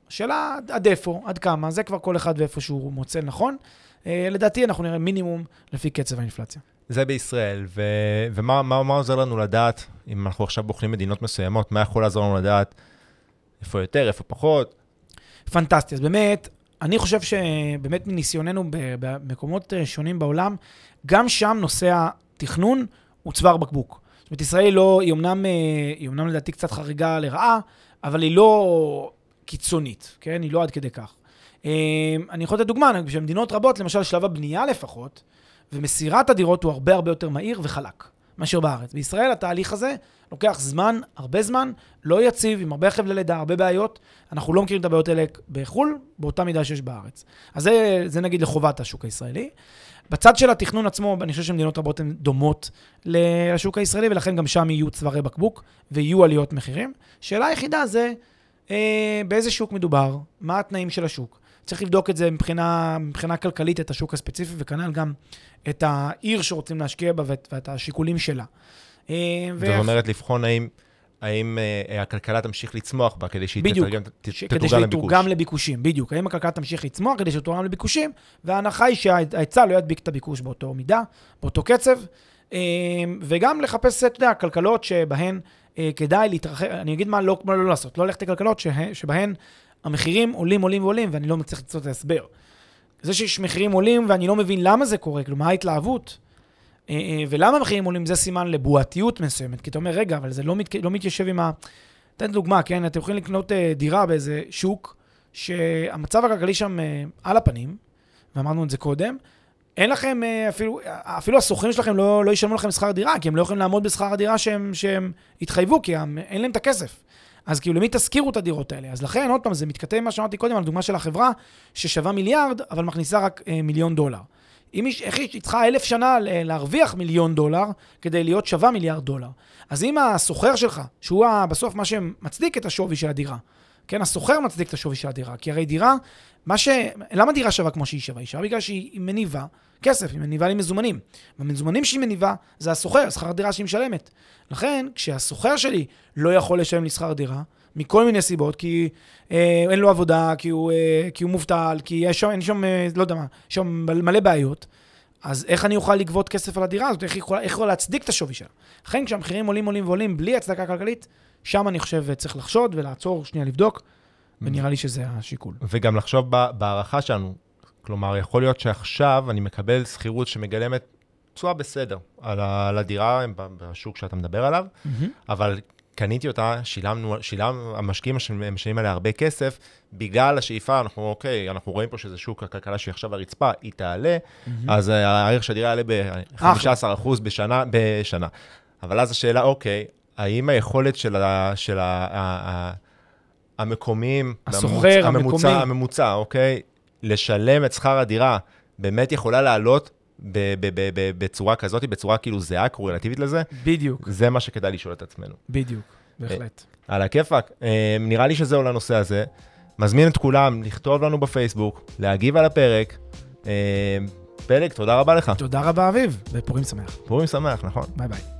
השאלה עד איפה, עד כמה, זה כבר כל אחד ואיפה שהוא מוצא נכון. לדעתי אנחנו נראה מינימום לפי קצב האינפלציה. זה בישראל, ו... ומה מה, מה עוזר לנו לדעת, אם אנחנו עכשיו בוחנים מדינות מסוימות, מה יכול לעזור לנו לדעת איפה יותר, איפה פחות? פנטסטי. אז באמת, אני חושב שבאמת מניסיוננו במקומות שונים בעולם, גם שם נושא התכנון הוא צוואר בקבוק. זאת אומרת, ישראל לא, היא אמנם, אה, היא אמנם לדעתי קצת חריגה לרעה, אבל היא לא קיצונית, כן? היא לא עד כדי כך. אה, אני יכול לתת דוגמה, במדינות רבות, למשל שלב הבנייה לפחות, ומסירת הדירות הוא הרבה הרבה יותר מהיר וחלק מאשר בארץ. בישראל התהליך הזה לוקח זמן, הרבה זמן, לא יציב, עם הרבה חבלי לידה, הרבה בעיות. אנחנו לא מכירים את הבעיות האלה בחו"ל, באותה מידה שיש בארץ. אז זה, זה נגיד לחובת השוק הישראלי. בצד של התכנון עצמו, אני חושב שמדינות רבות הן דומות לשוק הישראלי, ולכן גם שם יהיו צווארי בקבוק ויהיו עליות מחירים. שאלה היחידה זה אה, באיזה שוק מדובר, מה התנאים של השוק. צריך לבדוק את זה מבחינה, מבחינה כלכלית, את השוק הספציפי, וכנ"ל גם את העיר שרוצים להשקיע בה ואת, ואת השיקולים שלה. אה, זאת אומרת, לבחון האם... האם uh, הכלכלה תמשיך לצמוח בה כדי שהיא בדיוק, תתורגם, ש... תתורגם כדי שהיא תתורגם לביקושים, בדיוק. האם הכלכלה תמשיך לצמוח כדי שתתורגם לביקושים, וההנחה היא שההיצע לא ידביק את הביקוש באותו מידה, באותו קצב, אה, וגם לחפש, אתה יודע, כלכלות שבהן כדאי להתרחב, אני אגיד מה לא, מה לא לעשות, לא ללכת לכלכלות שבהן המחירים עולים, עולים ועולים, ואני לא מצליח לצאת את ההסבר. זה שיש מחירים עולים ואני לא מבין למה זה קורה, כאילו, מה ההתלהבות? אה, אה, ולמה המחירים עולים זה סימן לבועתיות מסוימת, כי אתה אומר, רגע, אבל זה לא, מת, לא מתיישב עם ה... אתן דוגמה, כן? אתם יכולים לקנות אה, דירה באיזה שוק שהמצב הכלכלי שם על הפנים, ואמרנו את זה קודם, אין לכם, אפילו, אפילו השוכרים שלכם לא, לא ישלמו לכם שכר דירה, כי הם לא יכולים לעמוד בשכר הדירה שהם, שהם התחייבו, כי הם, אין להם את הכסף. אז כאילו, למי תשכירו את הדירות האלה? אז לכן, עוד פעם, זה מתכתב עם מה שאמרתי קודם, על דוגמה של החברה, ששווה מיליארד, אבל מכניסה רק אה, מיליון דולר. אם היא, איך היא צריכה אלף שנה להרוויח מיליון דולר כדי להיות שווה מיליארד דולר. אז אם הסוחר שלך, שהוא בסוף מה שמצדיק את השווי של הדירה, כן, הסוחר מצדיק את השווי של הדירה, כי הרי דירה, מה ש... למה דירה שווה כמו שהיא שווה? היא שווה בגלל שהיא מניבה כסף, היא מניבה לי מזומנים. והמזומנים שהיא מניבה זה הסוחר, שכר דירה שהיא משלמת. לכן, כשהסוחר שלי לא יכול לשלם לי שכר דירה, מכל מיני סיבות, כי אה, אין לו עבודה, כי הוא, אה, כי הוא מובטל, כי יש שם, אין שם, אה, לא יודע מה, יש שם מלא בעיות, אז איך אני אוכל לגבות כסף על הדירה הזאת? איך היא יכולה, יכולה להצדיק את השווי שלה? לכן, כשהמחירים עולים, עולים ועולים בלי הצדקה כלכלית, שם אני חושב צריך לחשוד ולעצור, שנייה לבדוק, ונראה לי שזה השיקול. וגם לחשוב בהערכה שלנו. כלומר, יכול להיות שעכשיו אני מקבל שכירות שמגלמת תשואה בסדר על, הדירה בשוק שאתה מדבר עליו, mm-hmm. אבל קניתי אותה, שילמנו, שילם, המשקיעים משלמים עליה הרבה כסף, בגלל השאיפה, אנחנו, אוקיי, אנחנו רואים פה שזה שוק הכלכלה שהיא עכשיו הרצפה, היא תעלה, mm-hmm. אז הערך של הדירה יעלה ב-15% בשנה, בשנה. אבל אז השאלה, אוקיי, האם היכולת של, ה, של ה, ה, ה, המקומיים, הסוחר, הממוצע, הממוצע, אוקיי, לשלם את שכר הדירה, באמת יכולה לעלות בצורה כזאת, בצורה כאילו זהה, קורלטיבית לזה. בדיוק. זה מה שכדאי לשאול את עצמנו. בדיוק, בהחלט. אה, על הכיפאק. אה, נראה לי שזהו לנושא הזה. מזמין את כולם לכתוב לנו בפייסבוק, להגיב על הפרק. אה, פלג, תודה רבה לך. תודה רבה, אביב, ופורים שמח. פורים שמח, נכון. ביי ביי.